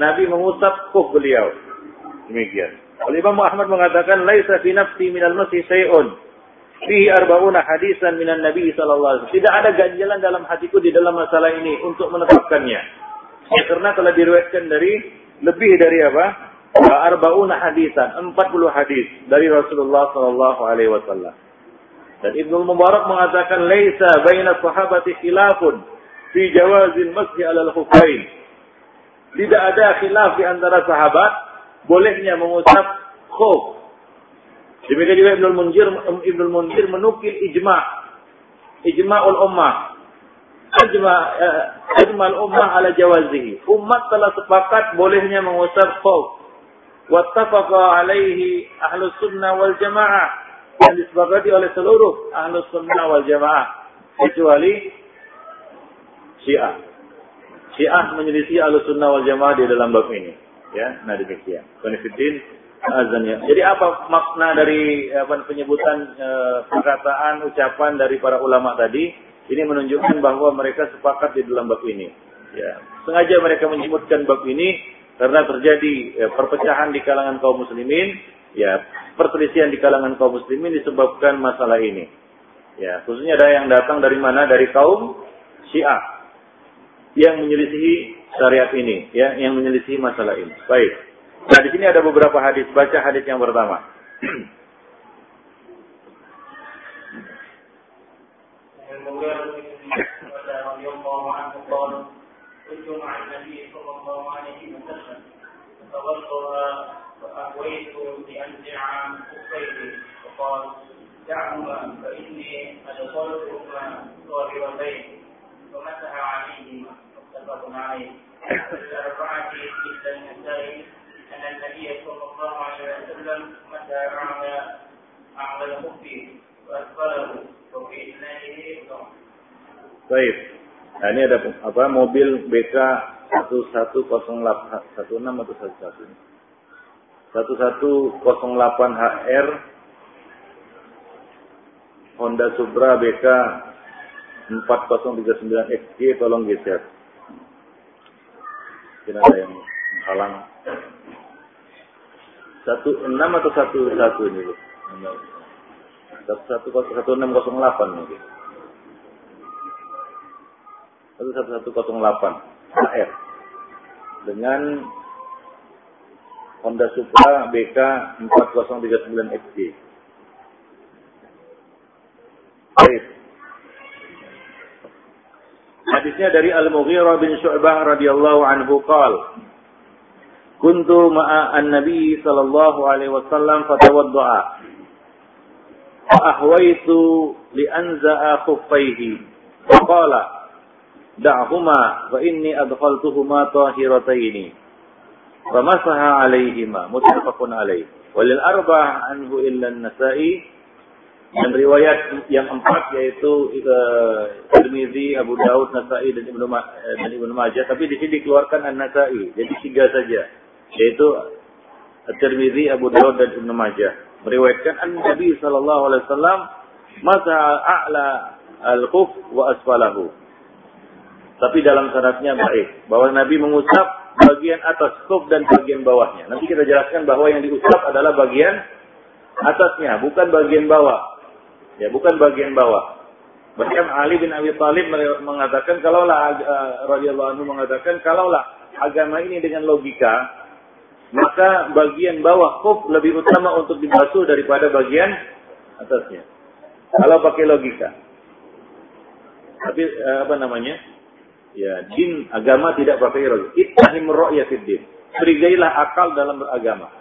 Nabi mengusap kuf beliau. Demikian. Oleh Imam Ahmad mengatakan laisa fi nafsi minal masih sayun. Fihi arba'una hadisan minan Nabi wasallam. Tidak ada ganjalan dalam hatiku di dalam masalah ini untuk menetapkannya. Ya, karena telah diriwayatkan dari lebih dari apa? Arba'una hadisan, 40 hadis dari Rasulullah wasallam. Dan Ibnu Mubarak mengatakan laisa baina sahabati khilafun fi jawazil masjid alal khufain. Tidak ada khilaf di antara sahabat bolehnya mengusap khuf. Demikian juga Ibnu Munzir Ibnu Munzir menukil ijma' ijma'ul ummah. Ijma uh, ijma'ul ummah ala jawazihi. Umat telah sepakat bolehnya mengusap khuf. Wattafaqa alaihi ahlus sunnah wal jamaah. Yang disepakati oleh seluruh ahlus sunnah wal jamaah. Kecuali Syiah. Syiah menyelisih ahlus sunnah wal jamaah di dalam bab ini. Ya, nah demikian. Konfidin azan ya. Jadi apa makna dari apa penyebutan e, perkataan ucapan dari para ulama tadi? Ini menunjukkan bahwa mereka sepakat di dalam bab ini. Ya, sengaja mereka menyebutkan bab ini karena terjadi ya, perpecahan di kalangan kaum muslimin, ya, perselisihan di kalangan kaum muslimin disebabkan masalah ini. Ya, khususnya ada yang datang dari mana? Dari kaum Syiah yang menyelisihi syariat ini, ya, yang menyelisih masalah ini. Baik. Nah, di sini ada beberapa hadis. Baca hadis yang pertama. دعهما فإني أدخلتهما ظاهرتين ومسح عليهما متفق عليه الأربعة مثل النسائي أن النبي صلى الله عليه وسلم متى أعلى أعلى الخف وأسفله وفي إسناده Baik. Nah, ini ada apa mobil BK 1108 16 atau 11 1108 HR Honda Supra BK 4039 XG tolong geser mungkin ada yang menghalang satu enam atau satu satu ini bu satu satu satu enam kosong delapan mungkin satu satu satu kosong delapan AR dengan Honda Supra BK 4039 XG. Baik. Hadisnya dari Al-Mughirah bin Syu'bah radhiyallahu anhu qal kuntu ma'a an-nabi sallallahu alaihi wasallam fatawadda'a fa ahwaitu li anza'a khuffaihi faqala da'huma fa inni adkhaltuhuma tahirataini famasaha alaihima muttafaqun alaih. Walil arba'ah anhu illa an-nasa'i dan riwayat yang empat yaitu uh, Tirmizi, Abu Daud, Nasai dan Ibnu eh, dan Ibnu Majah, tapi di sini dikeluarkan An-Nasai. Jadi tiga saja, yaitu Tirmizi, Abu Daud dan Ibnu Majah. Meriwayatkan An-Nabi sallallahu alaihi wasallam masa a'la al-khuf wa asfalahu. Tapi dalam syaratnya baik, bahwa Nabi mengusap bagian atas khuf dan bagian bawahnya. Nanti kita jelaskan bahwa yang diusap adalah bagian atasnya, bukan bagian bawah. Ya, bukan bagian bawah. Bahkan Ali bin Abi Thalib mengatakan kalaulah uh, anhu mengatakan kalaulah agama ini dengan logika maka bagian bawah khuf lebih utama untuk dibasuh daripada bagian atasnya. Kalau pakai logika. Tapi uh, apa namanya? Ya, din agama tidak pakai logika. Ittahim ra'ya fid din. Curigailah akal dalam beragama.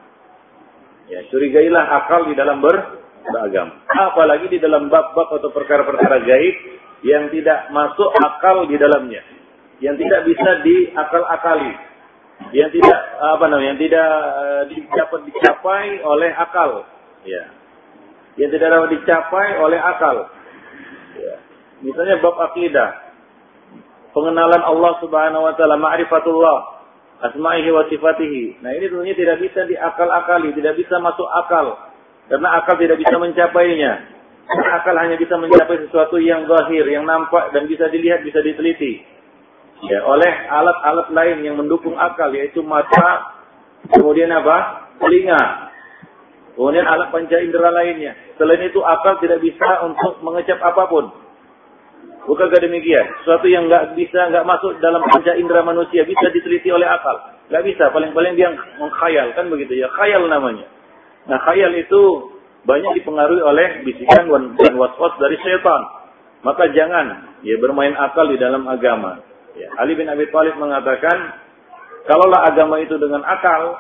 Ya, curigailah akal di dalam ber beragama. Apalagi di dalam bab-bab atau perkara-perkara gaib yang tidak masuk akal di dalamnya, yang tidak bisa diakal-akali, yang tidak apa namanya, yang tidak uh, dapat dicapai oleh akal, ya, yang tidak dapat dicapai oleh akal. Ya. Misalnya bab akidah, pengenalan Allah Subhanahu Wa Taala, ma'rifatullah, asma'ihi wa sifatihi. Nah ini tentunya tidak bisa diakal-akali, tidak bisa masuk akal karena akal tidak bisa mencapainya. Karena akal hanya bisa mencapai sesuatu yang zahir, yang nampak dan bisa dilihat, bisa diteliti. Ya, oleh alat-alat lain yang mendukung akal, yaitu mata, kemudian apa? Telinga. Kemudian alat panca indera lainnya. Selain itu akal tidak bisa untuk mengecap apa pun. Bukankah demikian? Sesuatu yang nggak bisa, nggak masuk dalam panca indera manusia bisa diteliti oleh akal. Nggak bisa. Paling-paling dia mengkhayal kan begitu ya. Khayal namanya. Nah khayal itu banyak dipengaruhi oleh bisikan dan was-was dari syaitan. Maka jangan ya bermain akal di dalam agama. Ya, Ali bin Abi Thalib mengatakan, kalaulah agama itu dengan akal,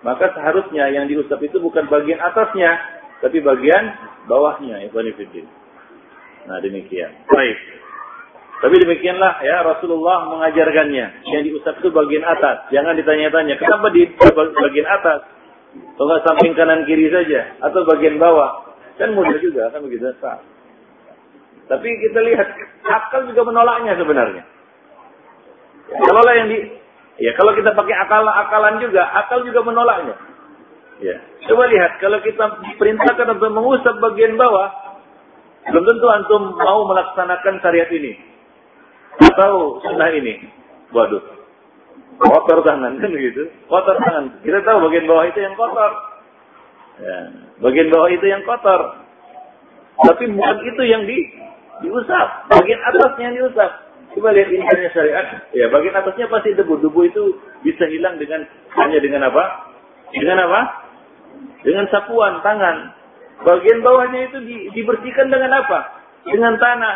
maka seharusnya yang diusap itu bukan bagian atasnya, tapi bagian bawahnya. Ibn Nah demikian. Baik. Tapi demikianlah ya Rasulullah mengajarkannya. Yang diusap itu bagian atas. Jangan ditanya-tanya, kenapa di bagian atas? Atau samping kanan kiri saja atau bagian bawah. Kan mudah juga kan begitu sah. Tapi kita lihat akal juga menolaknya sebenarnya. Ya, kalau lah yang di ya kalau kita pakai akal-akalan juga, akal juga menolaknya. Ya. Coba lihat kalau kita diperintahkan untuk mengusap bagian bawah, belum tentu antum mau melaksanakan syariat ini atau sunnah ini. Waduh, kotor tangan kan begitu kotor tangan. Kita tahu bagian bawah itu yang kotor. Ya, bagian bawah itu yang kotor. Tapi bukan itu yang di diusap. Bagian atasnya yang diusap. Coba lihat intinya syariat. Ya bagian atasnya pasti debu debu itu bisa hilang dengan hanya dengan apa? Dengan apa? Dengan sapuan tangan. Bagian bawahnya itu di, dibersihkan dengan apa? Dengan tanah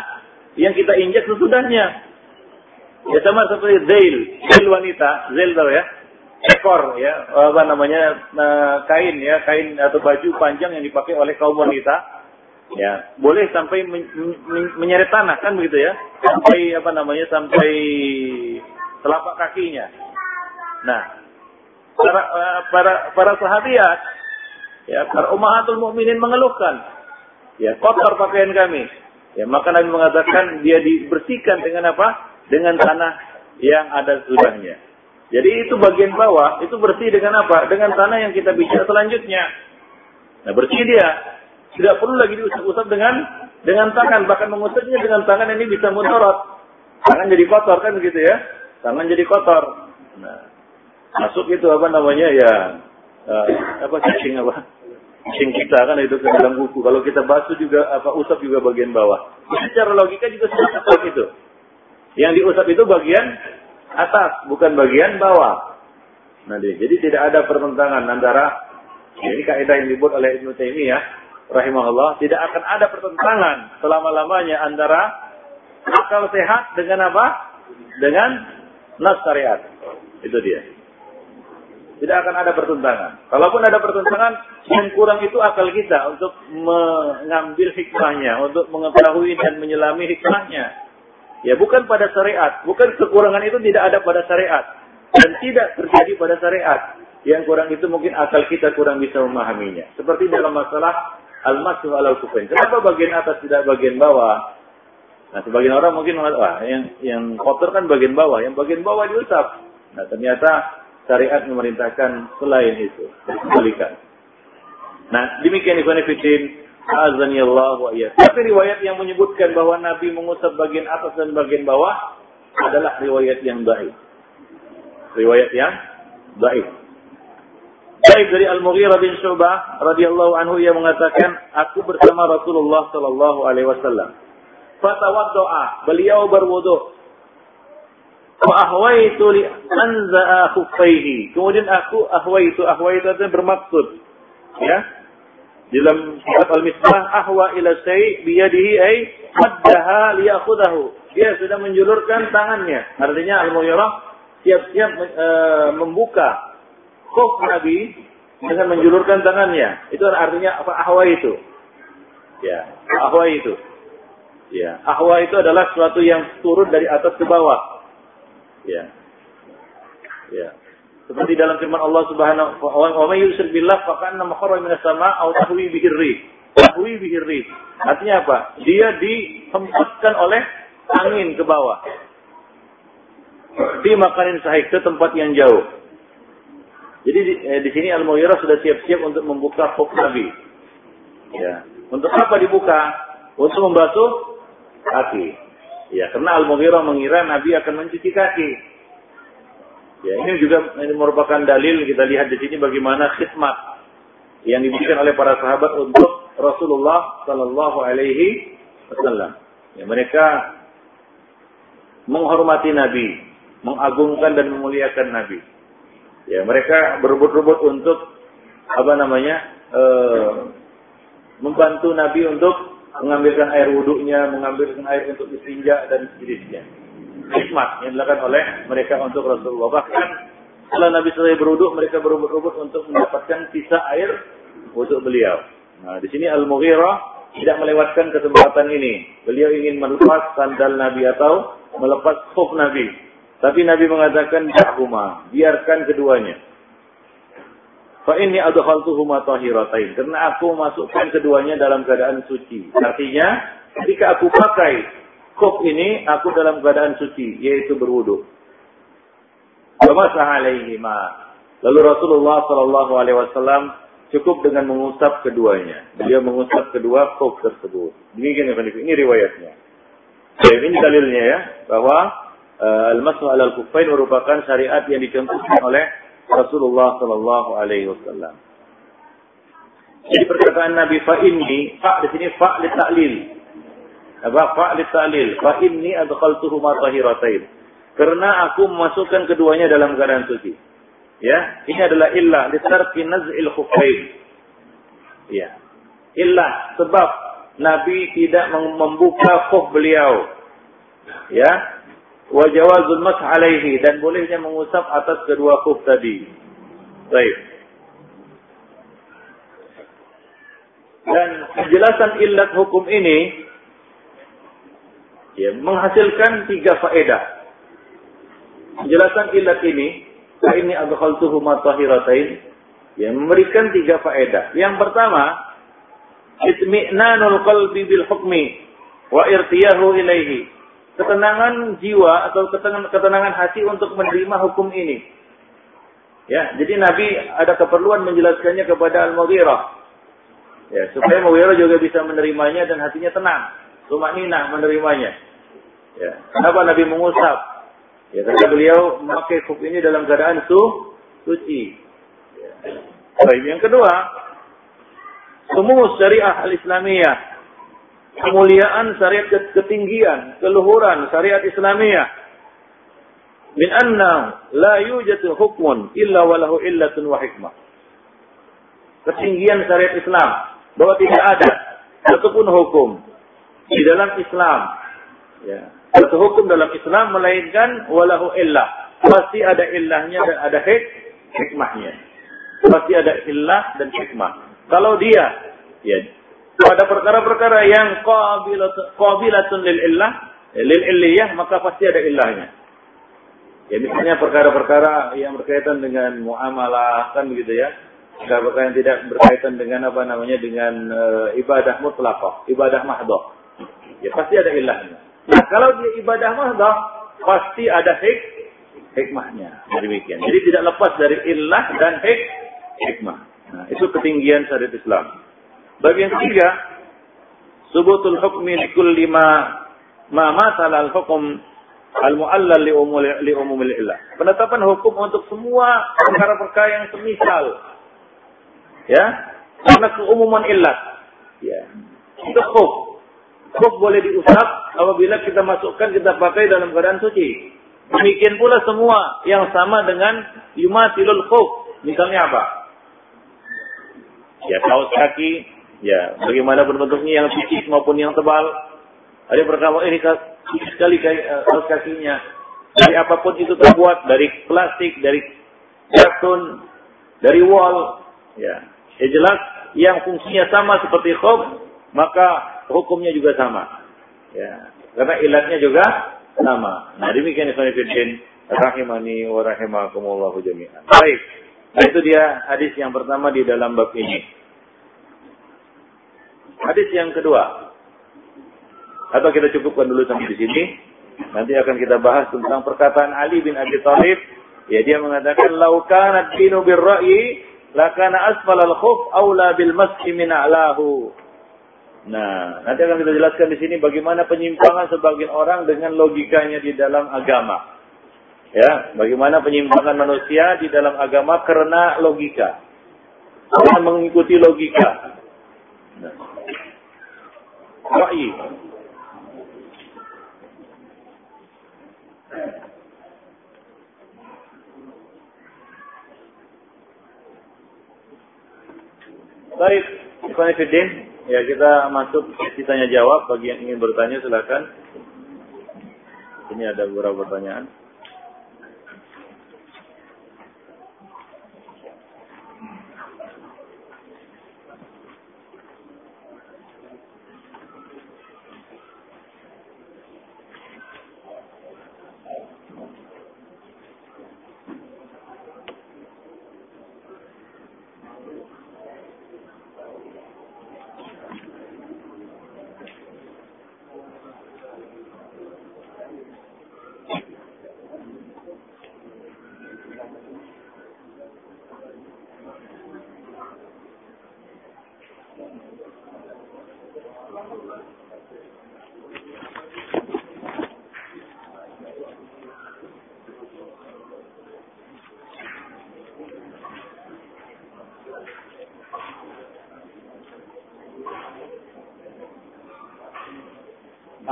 yang kita injak sesudahnya Ya sama seperti zail, zail wanita, zail tahu ya, ekor ya, apa namanya? Eh, kain ya, kain atau baju panjang yang dipakai oleh kaum wanita. Ya, boleh sampai men men menyeret tanah kan begitu ya, sampai apa namanya sampai telapak kakinya. Nah, para eh, para para sahabiat ya para ummahatul mukminin mengeluhkan. Ya kotor pakaian kami. Ya, maka Nabi mengatakan dia dibersihkan dengan apa? Dengan tanah yang ada sudahnya. Jadi itu bagian bawah, itu bersih dengan apa? Dengan tanah yang kita bicara selanjutnya. Nah bersih dia. Tidak perlu lagi diusap-usap dengan dengan tangan. Bahkan mengusapnya dengan tangan ini bisa mudarat. Tangan jadi kotor kan begitu ya. Tangan jadi kotor. Nah, masuk itu apa namanya ya uh, apa cacing apa cacing kita kan itu ke dalam buku. Kalau kita basuh juga apa usap juga bagian bawah. Secara logika juga seperti itu. Yang diusap itu bagian atas, bukan bagian bawah. Nah, jadi tidak ada pertentangan antara ini kaidah yang dibuat oleh Ibnu Taimiyah rahimahullah, tidak akan ada pertentangan selama-lamanya antara akal sehat dengan apa? Dengan nas syariat. Itu dia. Tidak akan ada pertentangan. Kalaupun ada pertentangan, yang kurang itu akal kita untuk mengambil hikmahnya, untuk mengetahui dan menyelami hikmahnya. Ya bukan pada syariat, bukan kekurangan itu tidak ada pada syariat dan tidak terjadi pada syariat. Yang kurang itu mungkin akal kita kurang bisa memahaminya. Seperti dalam masalah al-mashu al kufain. Kenapa bagian atas tidak bagian bawah? Nah, sebagian orang mungkin wah, yang yang kotor kan bagian bawah, yang bagian bawah diusap. Nah, ternyata syariat memerintahkan selain itu. Kembalikan. Nah, demikian Ibn Fitin. Azani Allah wa iya. Tapi riwayat yang menyebutkan bahwa Nabi mengusap bagian atas dan bagian bawah adalah riwayat yang baik. Riwayat yang baik. Baik dari Al-Mughirah bin Syu'bah radhiyallahu anhu ia mengatakan, aku bersama Rasulullah sallallahu alaihi wasallam. Fatawaddoa, beliau berwudu. Wa ahwaitu li anza'a khuffaihi. Kemudian aku ahwaitu, ahwaitu itu bermaksud ya. Dalam surat Al-Misbah ahwa ila syai' biyadihi ay haddaha liya'khudahu. Dia sudah menjulurkan tangannya. Artinya Al-Mughirah siap-siap e, membuka khuf Nabi dengan menjulurkan tangannya. Itu artinya apa ahwa itu? Ya, ahwa itu. Ya, ahwa itu adalah sesuatu yang turun dari atas ke bawah. Ya. Ya. Seperti dalam firman Allah Subhanahu wa may yusyrik billah faqad nama khara minas sama aw tahwi bihi rih. Tahwi bihi. Artinya apa? Dia dihempaskan oleh angin ke bawah. Di makanin sahih ke tempat yang jauh. Jadi di, eh, di sini Al-Mughirah sudah siap-siap untuk membuka khuf Nabi. Ya. Untuk apa dibuka? Untuk membasuh kaki. Ya, karena Al-Mughirah mengira Nabi akan mencuci kaki. Ya, ini juga ini merupakan dalil kita lihat di sini bagaimana khidmat yang diberikan oleh para sahabat untuk Rasulullah Sallallahu Alaihi Wasallam. Ya, mereka menghormati Nabi, mengagungkan dan memuliakan Nabi. Ya, mereka berebut-rebut untuk apa namanya? Uh, membantu Nabi untuk mengambilkan air wudhunya, mengambilkan air untuk istinja dan sejenisnya. Hikmat yang dilakukan oleh mereka untuk Rasulullah. Bahkan setelah Nabi selesai berwudhu, mereka berubut-ubut untuk mendapatkan sisa air untuk beliau. Nah, di sini Al-Mughirah tidak melewatkan kesempatan ini. Beliau ingin melepas sandal Nabi atau melepas khuf Nabi. Tapi Nabi mengatakan, Ja'huma, biarkan keduanya. Fa inni adkhaltuhuma tahiratain. Karena aku masukkan keduanya dalam keadaan suci. Artinya, ketika aku pakai kop ini, aku dalam keadaan suci, yaitu berwudu. Alaihima. Lalu Rasulullah Shallallahu Alaihi Wasallam cukup dengan mengusap keduanya. Beliau mengusap kedua kop tersebut. Demikian ini riwayatnya. Ya, ini dalilnya ya bahwa uh, al-masmu al-kufain merupakan syariat yang dicontohkan oleh Rasulullah Shallallahu Alaihi Wasallam. Jadi perkataan Nabi fa ini, fa di sini fa li ta'lil. Apa fa li ta'lil? Fa inni adkhaltuhu ma tahiratain. Karena aku memasukkan keduanya dalam keadaan suci. Ya, ini adalah illah li tarki naz'il khuffain. Ya. Illah sebab Nabi tidak membuka khuf beliau. Ya, wa jawazul mas alaihi dan bolehnya mengusap atas kedua kuf tadi. Baik. Dan penjelasan illat hukum ini ya, menghasilkan tiga faedah. Penjelasan illat ini, ini adkhaltuhu tahiratain, ya, memberikan tiga faedah. Yang pertama, itmi'nanul qalbi bil hukmi wa irtiyahu ilaihi ketenangan jiwa atau ketenangan, ketenangan hati untuk menerima hukum ini. Ya, jadi Nabi ada keperluan menjelaskannya kepada Al-Mughirah. Ya, supaya Mughirah juga bisa menerimanya dan hatinya tenang. Cuma nina menerimanya. Ya, kenapa Nabi mengusap? Ya, karena beliau memakai hukum ini dalam keadaan su suci. Ya. Baik, yang kedua, semua syariah al-Islamiyah kemuliaan syariat ketinggian, keluhuran syariat Islamiyah. Min anna la yujadu hukmun illa walahu illatun wa hikmah. Ketinggian syariat Islam bahwa tidak ada satupun hukum di dalam Islam. Ya. Satu hukum dalam Islam melainkan walahu illah. Pasti ada illahnya dan ada hik hikmahnya. Pasti ada illah dan hikmah. Kalau dia ya pada perkara-perkara yang qabilatun lil illah, lil illiyah maka pasti ada illahnya. Ya misalnya perkara-perkara yang berkaitan dengan muamalah kan begitu ya. Perkara-perkara yang tidak berkaitan dengan apa namanya dengan e, ibadah mutlaqah, ibadah mahdoh. Ya pasti ada ilahnya. Nah kalau dia ibadah mahdoh pasti ada hik hikmahnya. Demikian. Jadi tidak lepas dari ilah dan hik hikmah. Nah, itu ketinggian syariat Islam. Bagi yang ketiga, subutul hukmi li kulli ma ma matala al hukum al muallal li umul li umumil illah. Penetapan hukum untuk semua perkara-perkara yang semisal. Ya, karena keumuman illat. Ya. Itu khuf. Khuf boleh diusap apabila kita masukkan kita pakai dalam keadaan suci. Demikian pula semua yang sama dengan yumatilul khuf. Misalnya apa? Ya kaos kaki, ya bagaimana bentuknya yang tipis maupun yang tebal. Ada perkara ini sekali eh, kaos kakinya. Dari apa pun itu terbuat, dari plastik, dari kartun, dari wall, ya. Ya jelas yang fungsinya sama seperti khuf, maka hukumnya juga sama. Ya. Karena ilatnya juga sama. Nah demikian Ibn Fiddin rahimani wa rahimakumullahu jami'an. Baik. Nah, itu dia hadis yang pertama di dalam bab ini. Hadis yang kedua. Atau kita cukupkan dulu sampai di sini. Nanti akan kita bahas tentang perkataan Ali bin Abi Thalib. Ya dia mengatakan lau kana dinu birra'i lakana asfal al-khuf aula bil maski min a'lahu. Nah, nanti akan kita jelaskan di sini bagaimana penyimpangan sebagian orang dengan logikanya di dalam agama. Ya, bagaimana penyimpangan manusia di dalam agama karena logika. Karena mengikuti logika. Nah. Baik, Ikhwan Fiddin, ya kita masuk sesi tanya jawab. Bagi yang ingin bertanya silakan. Ini ada beberapa pertanyaan.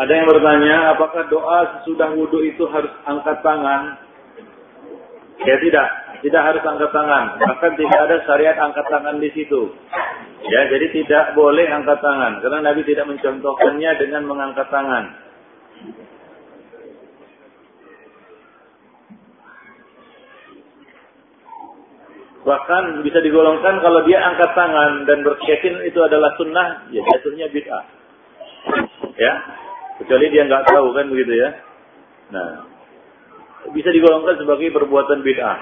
Ada yang bertanya, apakah doa sesudah wudhu itu harus angkat tangan? Ya tidak, tidak harus angkat tangan. Bahkan tidak ada syariat angkat tangan di situ. Ya, jadi tidak boleh angkat tangan karena Nabi tidak mencontohkannya dengan mengangkat tangan. Bahkan bisa digolongkan kalau dia angkat tangan dan berkeyakinan itu adalah sunnah, ya jatuhnya bid'ah. Ya, Kecuali dia nggak tahu kan begitu ya. Nah, bisa digolongkan sebagai perbuatan bid'ah.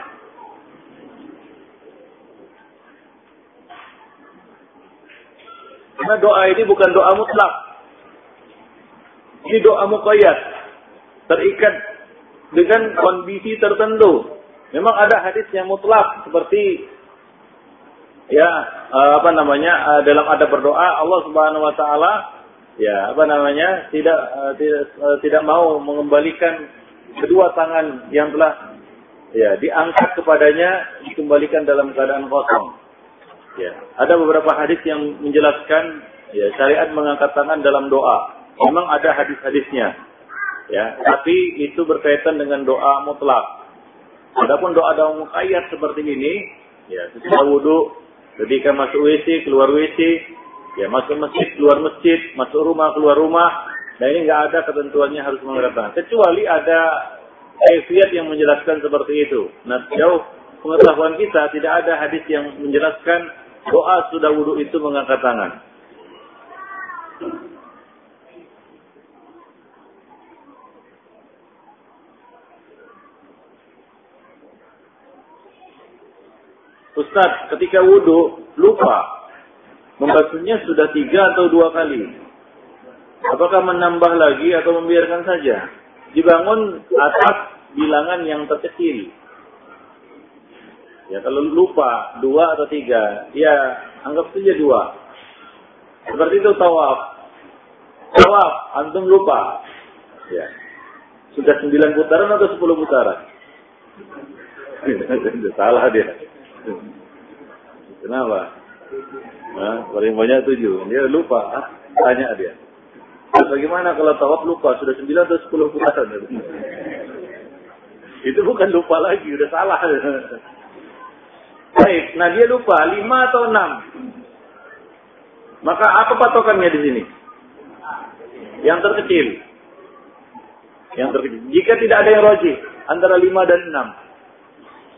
Karena doa ini bukan doa mutlak. Ini doa muqayyad. Terikat dengan kondisi tertentu. Memang ada hadis yang mutlak seperti ya apa namanya dalam ada berdoa Allah Subhanahu wa taala ya apa namanya tidak uh, tidak uh, tidak mau mengembalikan kedua tangan yang telah ya diangkat kepadanya dikembalikan dalam keadaan kosong. Ya, ada beberapa hadis yang menjelaskan ya syariat mengangkat tangan dalam doa. Memang ada hadis-hadisnya. Ya, tapi itu berkaitan dengan doa mutlak. Adapun doa-doa mukayyad seperti ini, ya sesudah wudhu, ketika masuk WC, keluar WC, Ya masuk masjid, keluar masjid, masuk rumah, keluar rumah. Nah ini nggak ada ketentuannya harus menggerakkan. Kecuali ada ayat yang menjelaskan seperti itu. Nah jauh pengetahuan kita tidak ada hadis yang menjelaskan doa sudah wudhu itu mengangkat tangan. Ustaz, ketika wudhu lupa membasuhnya sudah tiga atau dua kali. Apakah menambah lagi atau membiarkan saja? Dibangun atas bilangan yang terkecil. Ya kalau lupa dua atau tiga, ya anggap saja dua. Seperti itu tawaf. Tawaf, antum lupa. Ya. Sudah sembilan putaran atau sepuluh putaran? Salah dia. Kenapa? Nah, paling banyak tujuh. Dia lupa. Tanya dia. Bagaimana kalau tawaf lupa? Sudah sembilan atau sepuluh putaran? Itu bukan lupa lagi. Udah salah. Baik. Nah dia lupa. Lima atau enam? Maka apa patokannya di sini? Yang terkecil. Yang terkecil. Jika tidak ada yang roji. Antara lima dan enam.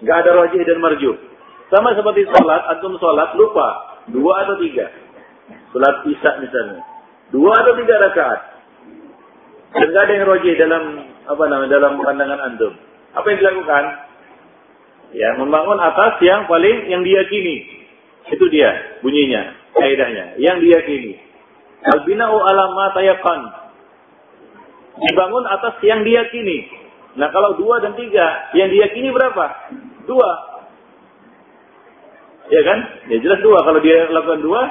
Gak ada roji dan marju. Sama seperti sholat, antum sholat lupa. Dua atau tiga. Sholat isya misalnya. Dua atau tiga rakaat. Dan gak ada yang roji dalam apa namanya dalam pandangan antum. Apa yang dilakukan? Ya, membangun atas yang paling yang diyakini. Itu dia bunyinya, kaidahnya. Yang diyakini. Al-bina'u alama tayakan. Dibangun atas yang diyakini. Nah kalau dua dan tiga, yang diyakini berapa? Dua. Ya kan? Ya jelas dua. Kalau dia lakukan dua,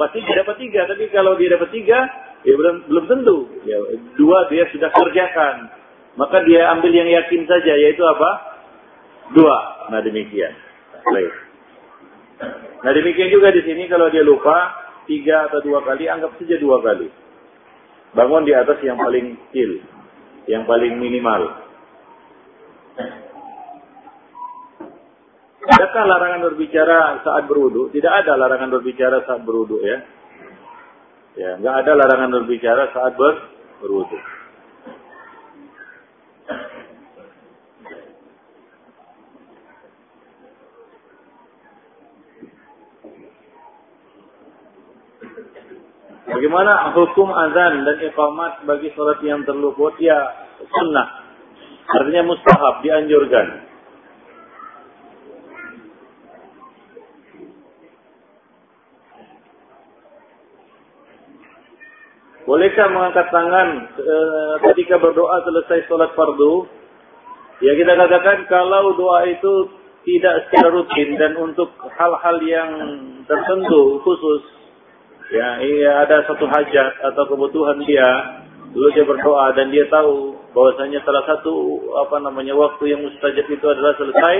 pasti dia dapat tiga. Tapi kalau dia dapat tiga, ya belum, belum tentu. Ya, dua dia sudah kerjakan. Maka dia ambil yang yakin saja, yaitu apa? Dua. Nah demikian. Baik. Nah demikian juga di sini kalau dia lupa tiga atau dua kali, anggap saja dua kali. Bangun di atas yang paling kecil, yang paling minimal. Adakah larangan berbicara saat berwudu? Tidak ada larangan berbicara saat berwudu ya. Ya, nggak ada larangan berbicara saat ber berwudu. Bagaimana hukum azan dan iqamat bagi sholat yang terluput? Ya, sunnah. Artinya mustahab, dianjurkan. Bolehkah mengangkat tangan e, ketika berdoa selesai sholat fardu? Ya kita katakan kalau doa itu tidak secara rutin dan untuk hal-hal yang tertentu khusus, ya iya ada satu hajat atau kebutuhan dia, lalu dia berdoa dan dia tahu bahwasanya salah satu apa namanya waktu yang mustajab itu adalah selesai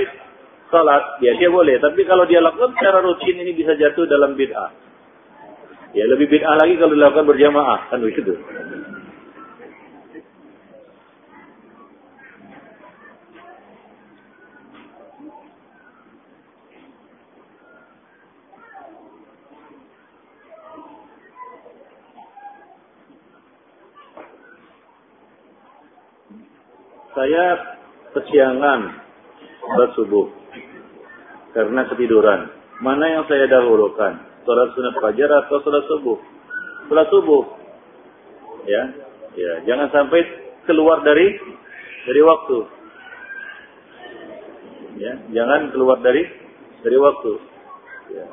salat, ya dia boleh. Tapi kalau dia lakukan secara rutin ini bisa jatuh dalam bid'ah. Ya lebih bid'ah lagi kalau dilakukan berjamaah kan begitu. Saya kesiangan sholat subuh karena ketiduran. Mana yang saya dahulukan? Salat sunat fajar atau salat subuh? Salat subuh. Ya. Ya, jangan sampai keluar dari dari waktu. Ya, jangan keluar dari dari waktu. Ya.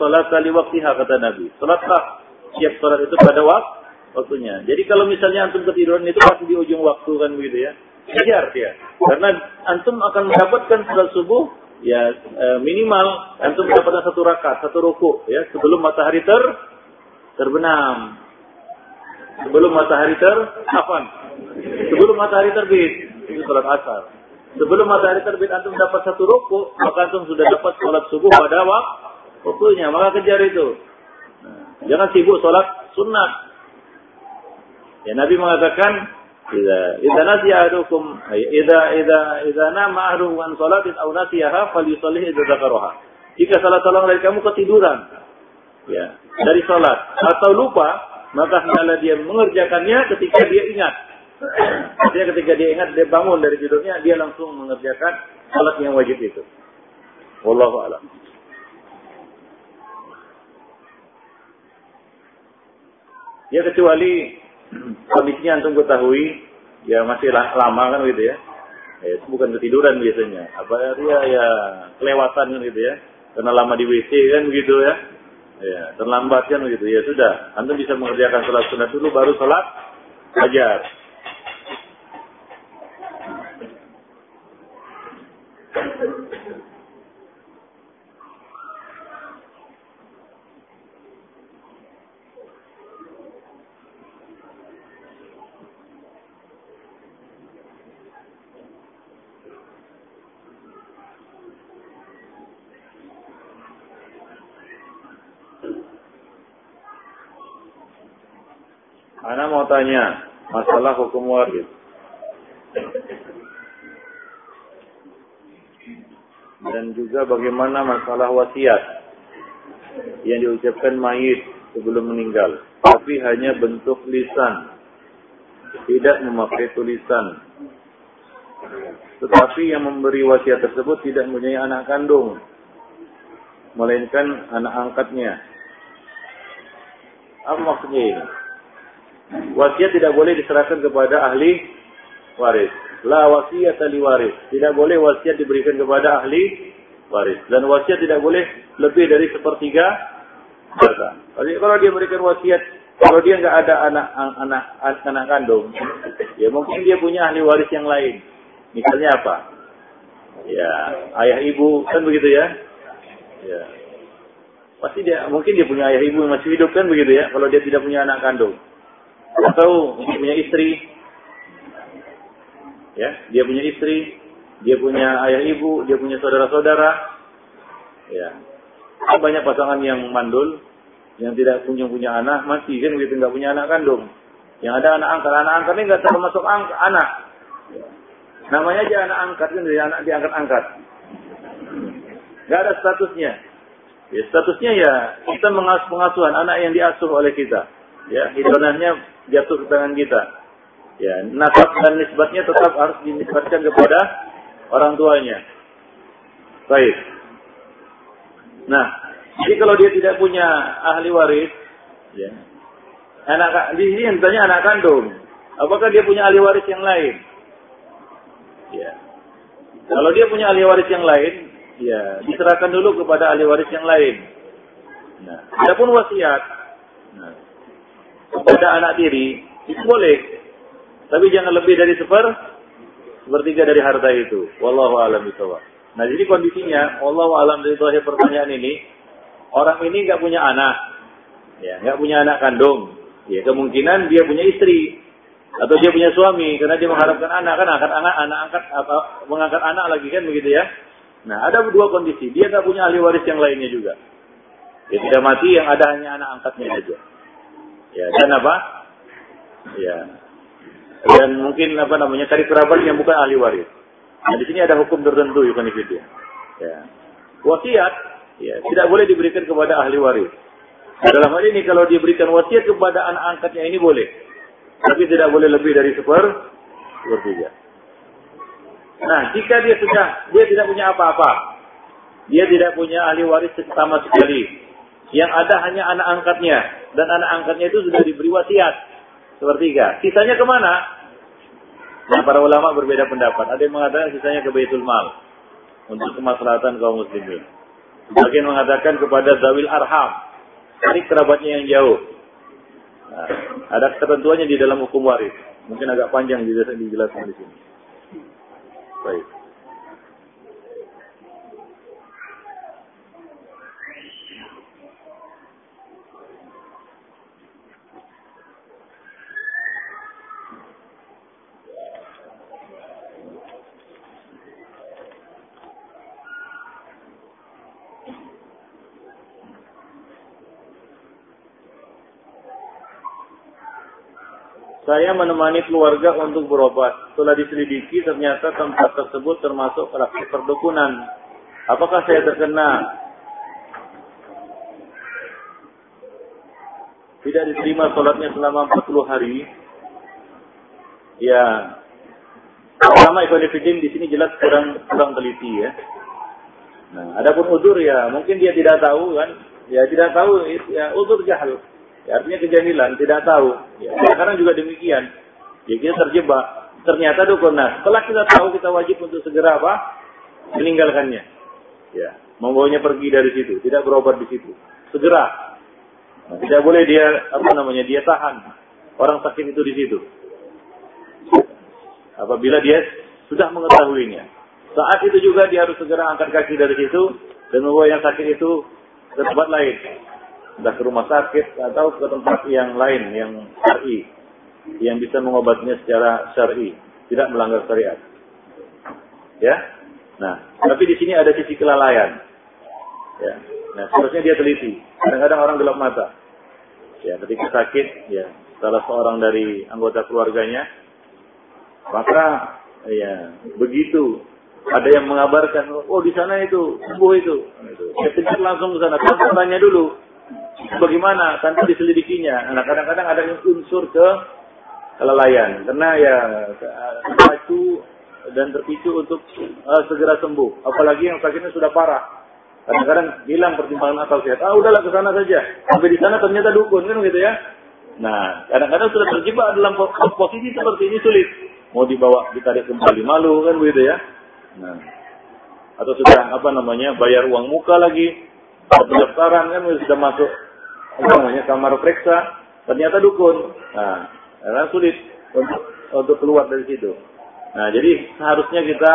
Salat kali waktiha kata Nabi. Salatlah siap salat itu pada waktu waktunya. Jadi kalau misalnya antum ketiduran itu pasti di ujung waktu kan begitu ya. Kejar dia. Karena antum akan mendapatkan salat subuh ya e, minimal antum mendapatkan satu rakaat, satu ruku ya sebelum matahari ter terbenam. Sebelum matahari ter apa? Sebelum matahari terbit itu salat asar. Sebelum matahari terbit antum dapat satu ruku, maka antum sudah dapat salat subuh pada waktunya. Maka kejar itu. Nah, jangan sibuk salat sunat. Ya Nabi mengatakan Idza idza nasiya ahadukum idza idza idza nama ahadukum an salatin aw nasiyaha falyusallih idza dzakaraha. Jika salah seorang dari kamu ketiduran ya, dari salat atau lupa, maka hendaklah dia mengerjakannya ketika dia ingat. Artinya ketika dia ingat dia bangun dari tidurnya, dia langsung mengerjakan salat yang wajib itu. Wallahu a'lam. Ya kecuali kondisinya antum ketahui ya masih lama kan gitu ya. ya itu bukan ketiduran biasanya. Apa dia ya kelewatan kan gitu ya. Karena lama di WC kan begitu ya. Ya, terlambat kan begitu. Ya sudah, antum bisa mengerjakan sholat sunat dulu baru sholat fajar. Ana mau tanya masalah hukum waris. Dan juga bagaimana masalah wasiat yang diucapkan mayit sebelum meninggal. Tapi hanya bentuk lisan. Tidak memakai tulisan. Tetapi yang memberi wasiat tersebut tidak mempunyai anak kandung. Melainkan anak angkatnya. Apa maksudnya ini? Wasiat tidak boleh diserahkan kepada ahli waris. La wasiat ahli waris. Tidak boleh wasiat diberikan kepada ahli waris. Dan wasiat tidak boleh lebih dari sepertiga harta. Kalau dia berikan wasiat, kalau dia nggak ada anak anak anak kandung, ya mungkin dia punya ahli waris yang lain. Misalnya apa? Ya, ayah ibu kan begitu ya. Ya. Pasti dia mungkin dia punya ayah ibu yang masih hidup kan begitu ya. Kalau dia tidak punya anak kandung atau dia punya istri, ya, dia punya istri, dia punya ayah ibu, dia punya saudara-saudara, ya. Banyak pasangan yang mandul, yang tidak punya punya anak, mati kan begitu nggak punya anak kandung. Yang ada anak angkat, anak angkat ini nggak termasuk angk anak. Namanya aja anak angkat kan dari anak diangkat-angkat. Nggak ada statusnya. Ya, statusnya ya kita mengasuh pengasuhan anak yang diasuh oleh kita. Ya, hidonahnya jatuh ke tangan kita. Ya, nasab dan nisbatnya tetap harus dinisbatkan kepada orang tuanya. Baik. Nah, jadi kalau dia tidak punya ahli waris, ya, anak di sini tanya anak kandung, apakah dia punya ahli waris yang lain? Ya. Kalau dia punya ahli waris yang lain, ya diserahkan dulu kepada ahli waris yang lain. Nah, adapun wasiat, kepada anak tiri, itu boleh. Tapi jangan lebih dari seper, sepertiga dari harta itu. Wallahu alam bisawab. Nah, jadi kondisinya, Allah alam dari pertanyaan ini, orang ini nggak punya anak, ya, nggak punya anak kandung, ya kemungkinan dia punya istri atau dia punya suami karena dia mengharapkan anak kan angkat anak anak angkat apa mengangkat anak lagi kan begitu ya. Nah ada dua kondisi dia nggak punya ahli waris yang lainnya juga. Dia tidak mati yang ada hanya anak angkatnya aja. Ya, dan apa? Ya. Dan mungkin apa namanya cari kerabat yang bukan ahli waris. Nah, di sini ada hukum tertentu ya Ya. Wasiat ya tidak boleh diberikan kepada ahli waris. Nah, dalam hal ini kalau diberikan wasiat kepada anak angkatnya ini boleh. Tapi tidak boleh lebih dari seper sepertiga. Nah, jika dia sudah dia tidak punya apa-apa, dia tidak punya ahli waris sama sekali, yang ada hanya anak angkatnya. Dan anak angkatnya itu sudah diberi wasiat. Sepertiga. Sisanya ke mana? Nah, para ulama berbeda pendapat. Ada yang mengatakan sisanya ke Baitul Mal. Untuk kemaslahatan kaum muslimin. Sebagian mengatakan kepada Zawil Arham. Ini kerabatnya yang jauh. Nah, ada ketentuannya di dalam hukum waris. Mungkin agak panjang dijelaskan di sini. Baik. Saya menemani keluarga untuk berobat. Setelah diselidiki, ternyata tempat tersebut termasuk praktik perdukunan. Apakah saya terkena tidak diterima sholatnya selama 40 hari? Ya, pertama Ibn di sini jelas kurang kurang teliti ya. Nah, adapun udur ya mungkin dia tidak tahu kan, ya tidak tahu ya udur jahil. Ya, artinya kejahilan, tidak tahu. Ya, sekarang juga demikian. Ya kita terjebak. Ternyata dukun. Nah, setelah kita tahu kita wajib untuk segera apa? Meninggalkannya. Ya, membawanya pergi dari situ, tidak berobat di situ. Segera. Nah, tidak boleh dia apa namanya? Dia tahan orang sakit itu di situ. Apabila dia sudah mengetahuinya. Saat itu juga dia harus segera angkat kaki dari situ dan membawa yang sakit itu ke tempat lain. Entah ke rumah sakit atau ke tempat yang lain yang syar'i yang bisa mengobatinya secara syar'i, tidak melanggar syariat. Ya. Nah, tapi di sini ada sisi kelalaian. Ya. Nah, seharusnya dia teliti. Kadang-kadang orang gelap mata. Ya, ketika sakit, ya, salah seorang dari anggota keluarganya, maka ya begitu ada yang mengabarkan, oh di sana itu sembuh itu. Kejar langsung ke sana. Tanya dulu, bagaimana? Tanpa diselidikinya. Nah, kadang-kadang ada unsur ke kelalaian. Karena ya terpacu dan terpicu untuk uh, segera sembuh. Apalagi yang sakitnya sudah parah. Kadang-kadang hilang pertimbangan akal sehat. Ah udahlah ke sana saja. Sampai di sana ternyata dukun kan gitu ya. Nah, kadang-kadang sudah terjebak dalam posisi seperti ini sulit. Mau dibawa ditarik kembali malu kan begitu ya. Nah, atau sudah apa namanya bayar uang muka lagi, pendaftaran kan sudah masuk namanya kamar periksa, ternyata dukun. Nah, karena sulit untuk untuk keluar dari situ. Nah, jadi seharusnya kita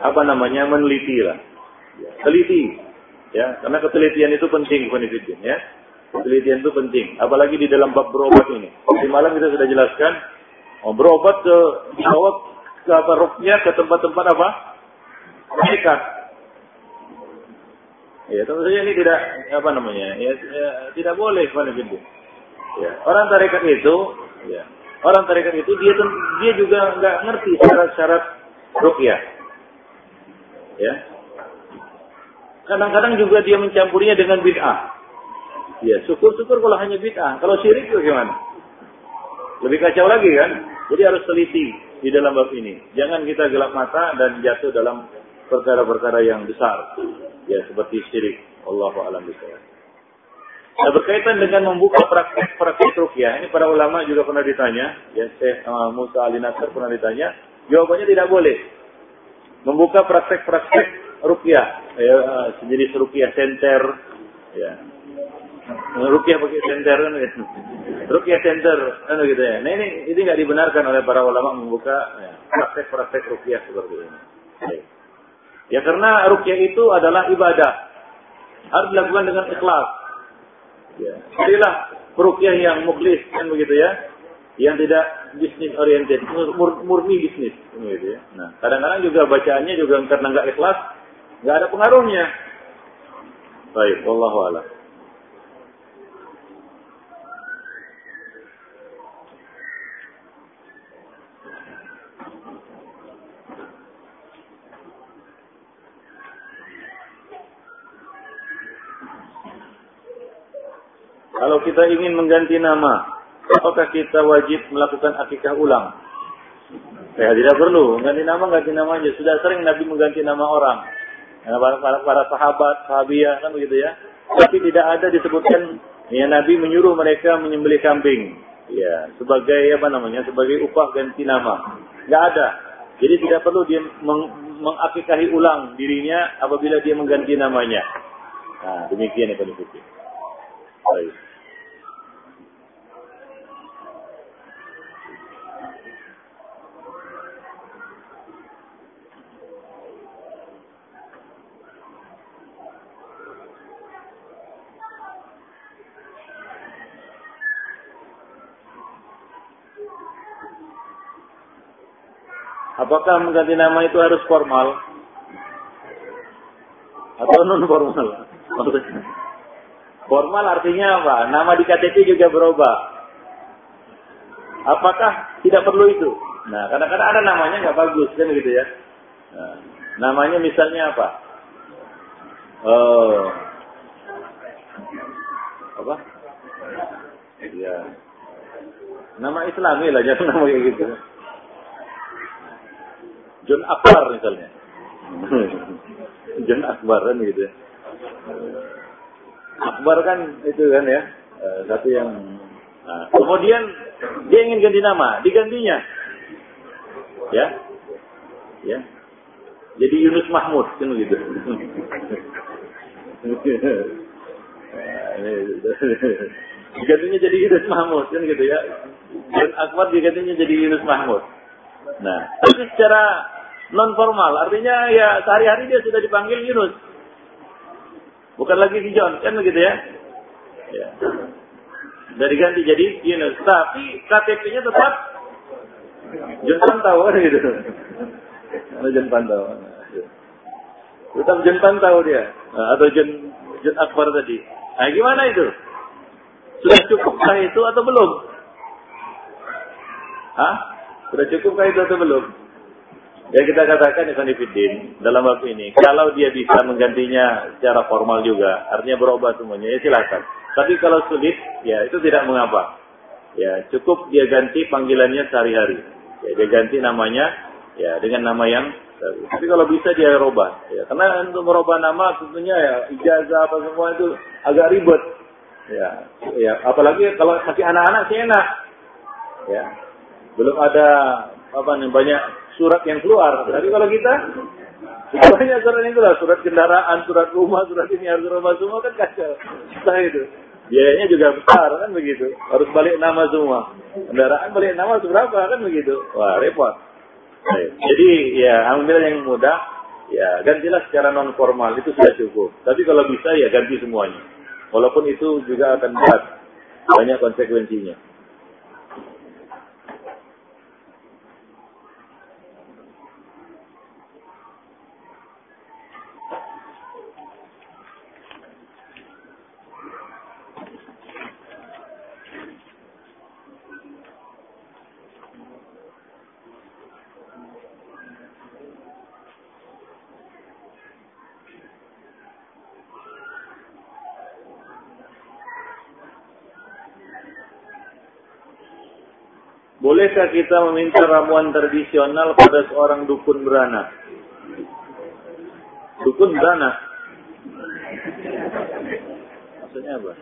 apa namanya meneliti lah, teliti, ya, karena ketelitian itu penting, Konfidin, ya. Ketelitian itu penting, apalagi di dalam bab berobat ini. Di malam kita sudah jelaskan, oh, berobat ke jawab ke apa ruknya ke tempat-tempat apa? Mereka. Ya, tentu saja ini tidak apa namanya? Ya, ya tidak boleh gitu. Ya, orang tarekat itu, ya, orang tarekat itu dia dia juga nggak ngerti syarat-syarat rukyah. Ya. Kadang-kadang juga dia mencampurinya dengan bid'ah. Ya, syukur-syukur kalau hanya bid'ah. Kalau syirik bagaimana? Lebih kacau lagi kan? Jadi harus teliti di dalam bab ini. Jangan kita gelap mata dan jatuh dalam perkara-perkara yang besar. Ya seperti syirik. Allahu a'lam bishawab. Nah, berkaitan dengan membuka praktek-praktek rukyah, ini para ulama juga pernah ditanya, ya Syekh uh, Musa Ali Nasr pernah ditanya, jawabannya tidak boleh. Membuka praktek-praktek rukyah, ya, uh, sejenis rukyah center, ya, Rukyah pakai center kan gitu. Rukyah center kan gitu ya. Nah ini ini nggak dibenarkan oleh para ulama membuka ya, praktek-praktek ya, rukyah seperti ini. Ya karena rukyah itu adalah ibadah. Harus dilakukan dengan ikhlas. Ya. Jadilah rukyah yang mukhlis kan begitu ya. Yang tidak bisnis oriented, mur murni bisnis gitu ya. Nah, kadang-kadang juga bacaannya juga karena nggak ikhlas, nggak ada pengaruhnya. Baik, wallahu a'lam. Kalau kita ingin mengganti nama, apakah kita wajib melakukan akikah ulang? Ya tidak perlu, mengganti nama ganti nama aja. Sudah sering Nabi mengganti nama orang. Ya, para, para, para sahabat, sahabiah kan begitu ya. Tapi tidak ada disebutkan ya Nabi menyuruh mereka menyembelih kambing. Ya, sebagai apa namanya? Sebagai upah ganti nama. Tidak ada. Jadi tidak perlu dia meng, mengakikahi ulang dirinya apabila dia mengganti namanya. Nah, demikian ya Pak Baik. Apakah mengganti nama itu harus formal? Atau non formal? Formal artinya apa? Nama di KTP juga berubah. Apakah tidak perlu itu? Nah, kadang-kadang ada namanya nggak bagus kan gitu ya. Nah, namanya misalnya apa? Oh, apa? Iya. Nama Islami lah, jangan nama kayak gitu. John Akbar misalnya. Jan Akbar kan gitu. Akbar kan itu kan ya eh, satu yang nah, kemudian dia ingin ganti nama, digantinya. Ya. Ya. Jadi Yunus Mahmud kan gitu. digantinya jadi Yunus Mahmud kan gitu ya. Dan Akbar digantinya jadi Yunus Mahmud. Nah, tapi secara non formal artinya ya sehari-hari dia sudah dipanggil Yunus. Bukan lagi John, kan begitu ya? Ya. Dari ganti jadi Yunus, tapi KTP-nya tetap John Pantau gitu. John Pantau. Tetap John Pantau dia, atau John John Akbar tadi. Nah, gimana itu? Sudah cukupkah itu atau belum? Hah? Sudah cukupkah itu atau belum? Ya kita katakan Ivan Ifidin dalam waktu ini, kalau dia bisa menggantinya secara formal juga, artinya berubah semuanya, ya silakan. Tapi kalau sulit, ya itu tidak mengapa. Ya cukup dia ganti panggilannya sehari-hari. Ya, dia ganti namanya, ya dengan nama yang tapi kalau bisa dia rubah, ya karena untuk merubah nama tentunya ya ijazah apa semua itu agak ribet. Ya, ya apalagi kalau masih anak-anak sih enak. Ya, belum ada apa nih banyak surat yang keluar. Tapi kalau kita banyak surat itu lah, surat kendaraan, surat rumah, surat ini harus rumah semua kan kacau. Nah itu. Biayanya juga besar kan begitu. Harus balik nama semua. Kendaraan balik nama seberapa kan begitu. Wah repot. Jadi ya ambil yang mudah. Ya gantilah secara non formal itu sudah cukup. Tapi kalau bisa ya ganti semuanya. Walaupun itu juga akan berat. Banyak konsekuensinya. Bolehkah kita meminta ramuan tradisional pada seorang dukun beranak? Dukun beranak? Maksudnya apa?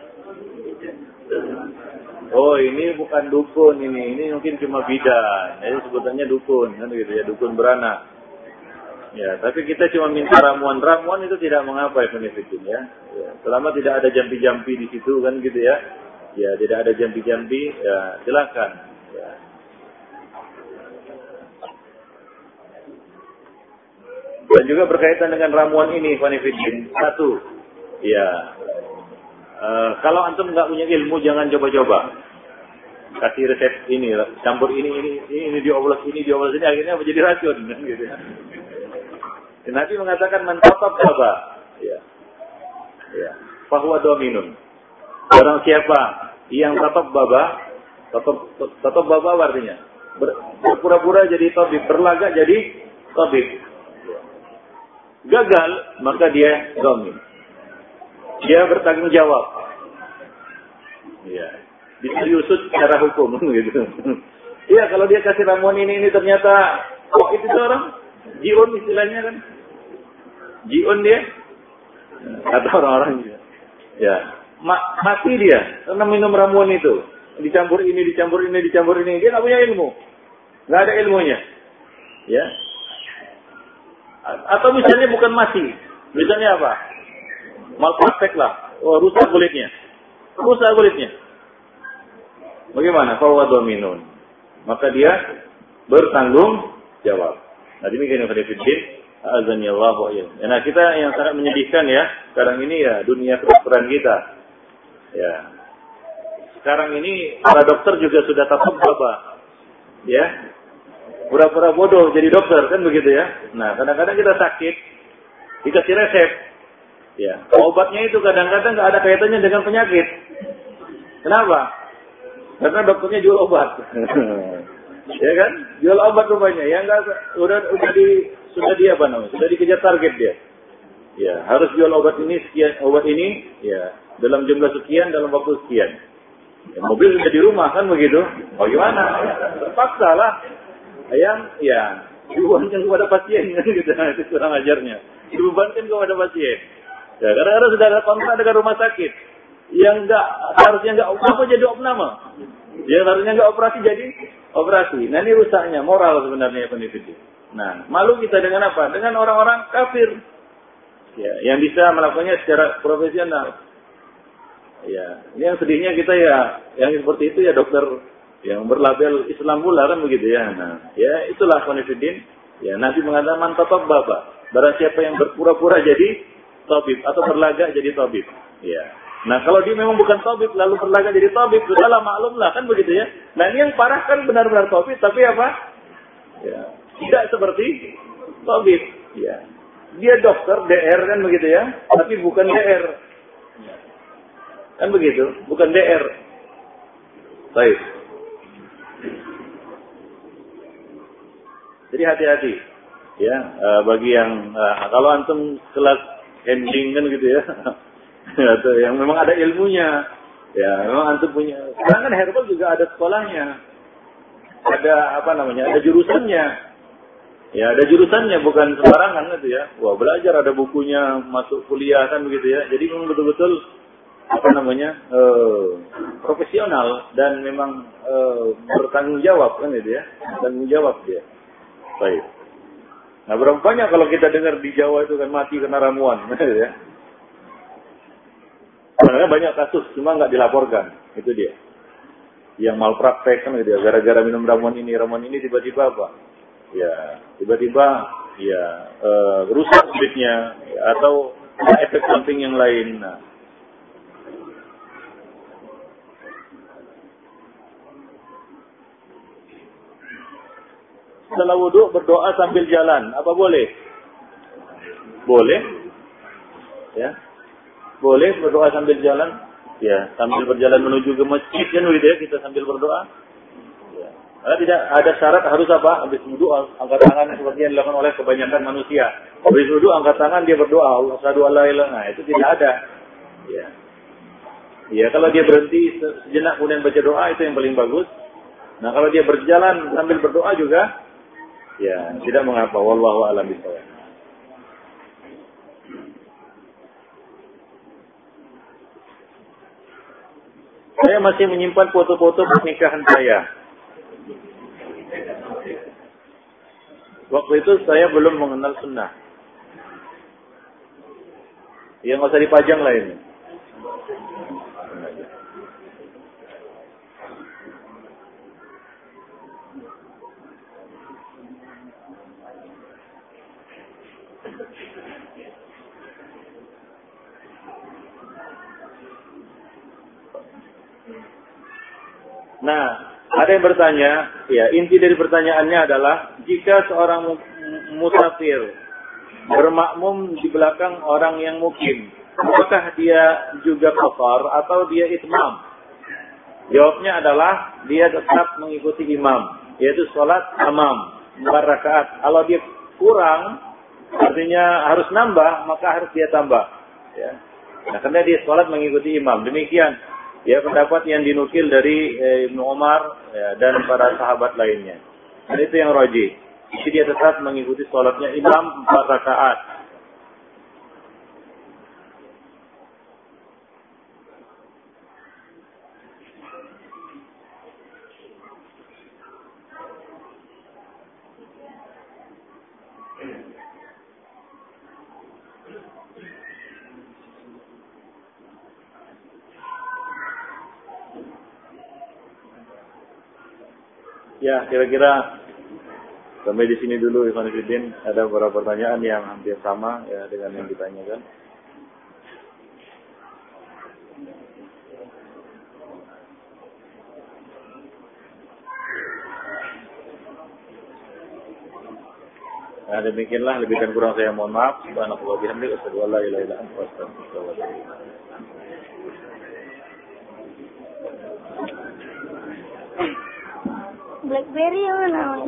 Oh ini bukan dukun ini, ini mungkin cuma bidan. Jadi sebutannya dukun, kan gitu ya, dukun beranak. Ya, tapi kita cuma minta ramuan. Ramuan itu tidak mengapa ya ya. ya. Selama tidak ada jampi-jampi di situ kan gitu ya. Ya, tidak ada jampi-jampi, ya silakan. Dan juga berkaitan dengan ramuan ini, Fanifidin. Satu, ya, e, kalau antum nggak punya ilmu, jangan coba-coba. Kasih resep ini, campur ini, ini, ini, ini dioblos, ini dioblos, ini, akhirnya menjadi racun. Kan, gitu. Nabi mengatakan mantap baba. Ya. Ya. Bahwa dominun. Orang siapa yang tatap baba, tatap, tatap baba artinya. Berpura-pura jadi tabib, berlagak jadi tabib gagal, maka dia domin. Dia bertanggung jawab. Ya. Bisa diusut secara hukum gitu. Iya, kalau dia kasih ramuan ini ini ternyata kok itu orang jion istilahnya kan. Jion dia kata orang-orang juga. Ya, Ma mati dia karena minum ramuan itu. Dicampur ini, dicampur ini, dicampur ini. Dia nggak punya ilmu. Nggak ada ilmunya. Ya, atau misalnya bukan mati. Misalnya apa? Malpraktek lah. Oh, rusak kulitnya. Rusak kulitnya. Bagaimana? Fawa dominun. Maka dia bertanggung jawab. Nah demikian yang Fiddin. Azani Allah wa Nah kita yang sangat menyedihkan ya. Sekarang ini ya dunia kedokteran kita. Ya. Sekarang ini para dokter juga sudah tatap baba. Ya pura-pura bodoh jadi dokter kan begitu ya. Nah kadang-kadang kita sakit dikasih resep. Ya obatnya itu kadang-kadang nggak ada kaitannya dengan penyakit. Kenapa? Karena dokternya jual obat. ya kan? Jual obat rupanya. Ya enggak udah udah di sudah dia apa namanya? Sudah dikejar target dia. Ya, harus jual obat ini sekian, obat ini ya dalam jumlah sekian dalam waktu sekian. Ya, mobil sudah di rumah kan begitu. Bagaimana? Terpaksa lah yang ya diuangkan kepada pasien gitu itu kurang ajarnya dibebankan kepada pasien. Ya, karena kadang sudah ada kontrak dengan rumah sakit yang enggak harusnya enggak apa jadi opname. Yang harusnya enggak operasi jadi operasi. Nah ini rusaknya moral sebenarnya peneliti. Nah malu kita dengan apa? Dengan orang-orang kafir. Ya, yang bisa melakukannya secara profesional. Ya, ini yang sedihnya kita ya, yang seperti itu ya dokter yang berlabel Islam pula kan begitu ya. Nah, ya itulah konfidin. Ya, Nabi mengatakan man baba. Barang siapa yang berpura-pura jadi tabib atau berlagak jadi tabib. Ya. Nah kalau dia memang bukan tabib lalu berlagak jadi tabib, sudahlah maklum lah kan begitu ya. Nah ini yang parah kan benar-benar tabib tapi apa? Ya, tidak seperti tabib. Ya. Dia dokter DR kan begitu ya, tapi bukan DR. Kan begitu, bukan DR. Baik. Jadi hati-hati. Ya uh, bagi yang uh, kalau antum kelas handling kan gitu ya. Atau yang memang ada ilmunya. Ya memang antum punya. Sekarang kan herbal juga ada sekolahnya. Ada apa namanya ada jurusannya. Ya ada jurusannya bukan sembarangan gitu ya. Wah belajar ada bukunya masuk kuliah kan begitu ya. Jadi memang betul-betul apa namanya uh, profesional dan memang uh, bertanggung jawab kan gitu ya. Tanggung jawab dia. Baik. Nah berapa banyak kalau kita dengar di Jawa itu kan mati kena ramuan gitu ya. Sebenarnya banyak kasus cuma nggak dilaporkan itu dia. Yang malpraktek kan gitu ya. Gara-gara minum ramuan ini ramuan ini tiba-tiba apa? ya tiba-tiba ya uh, rusak kulitnya ya, atau efek samping yang lain. Nah, setelah wudhu berdoa sambil jalan, apa boleh? Boleh, ya, boleh berdoa sambil jalan, ya, sambil berjalan menuju ke masjid kan ya kita sambil berdoa. Karena tidak ada syarat harus apa? Habis wudhu angkat tangan seperti yang dilakukan oleh kebanyakan manusia. Habis wudhu angkat tangan dia berdoa. Allah sadu Allah Nah itu tidak ada. Ya. Ya kalau dia berhenti sejenak kemudian baca doa itu yang paling bagus. Nah kalau dia berjalan sambil berdoa juga, ya tidak mengapa. Wallahu a'lam bishawab. Saya masih menyimpan foto-foto pernikahan saya. Waktu itu saya belum mengenal sunnah. Ya nggak usah dipajang lah ini. Nah, ada yang bertanya, ya inti dari pertanyaannya adalah jika seorang musafir bermakmum di belakang orang yang mukim, apakah dia juga kafar atau dia itmam? Jawabnya adalah dia tetap mengikuti imam, yaitu sholat amam, empat rakaat. Kalau dia kurang, artinya harus nambah, maka harus dia tambah. Ya. Nah, karena dia sholat mengikuti imam. Demikian ya pendapat yang dinukil dari eh, Ibnu Umar ya, dan para sahabat lainnya. Dan itu yang roji. Jadi dia tetap mengikuti sholatnya imam empat rakaat. Ya, kira-kira sampai di sini dulu Ivan Fidin. Ada beberapa pertanyaan yang hampir sama ya dengan yang ditanyakan. Nah, demikianlah lebih dan kurang saya mohon maaf. Subhanallah bihamdihi asyhadu la ilaha illa anta astaghfiruka wa atubu yang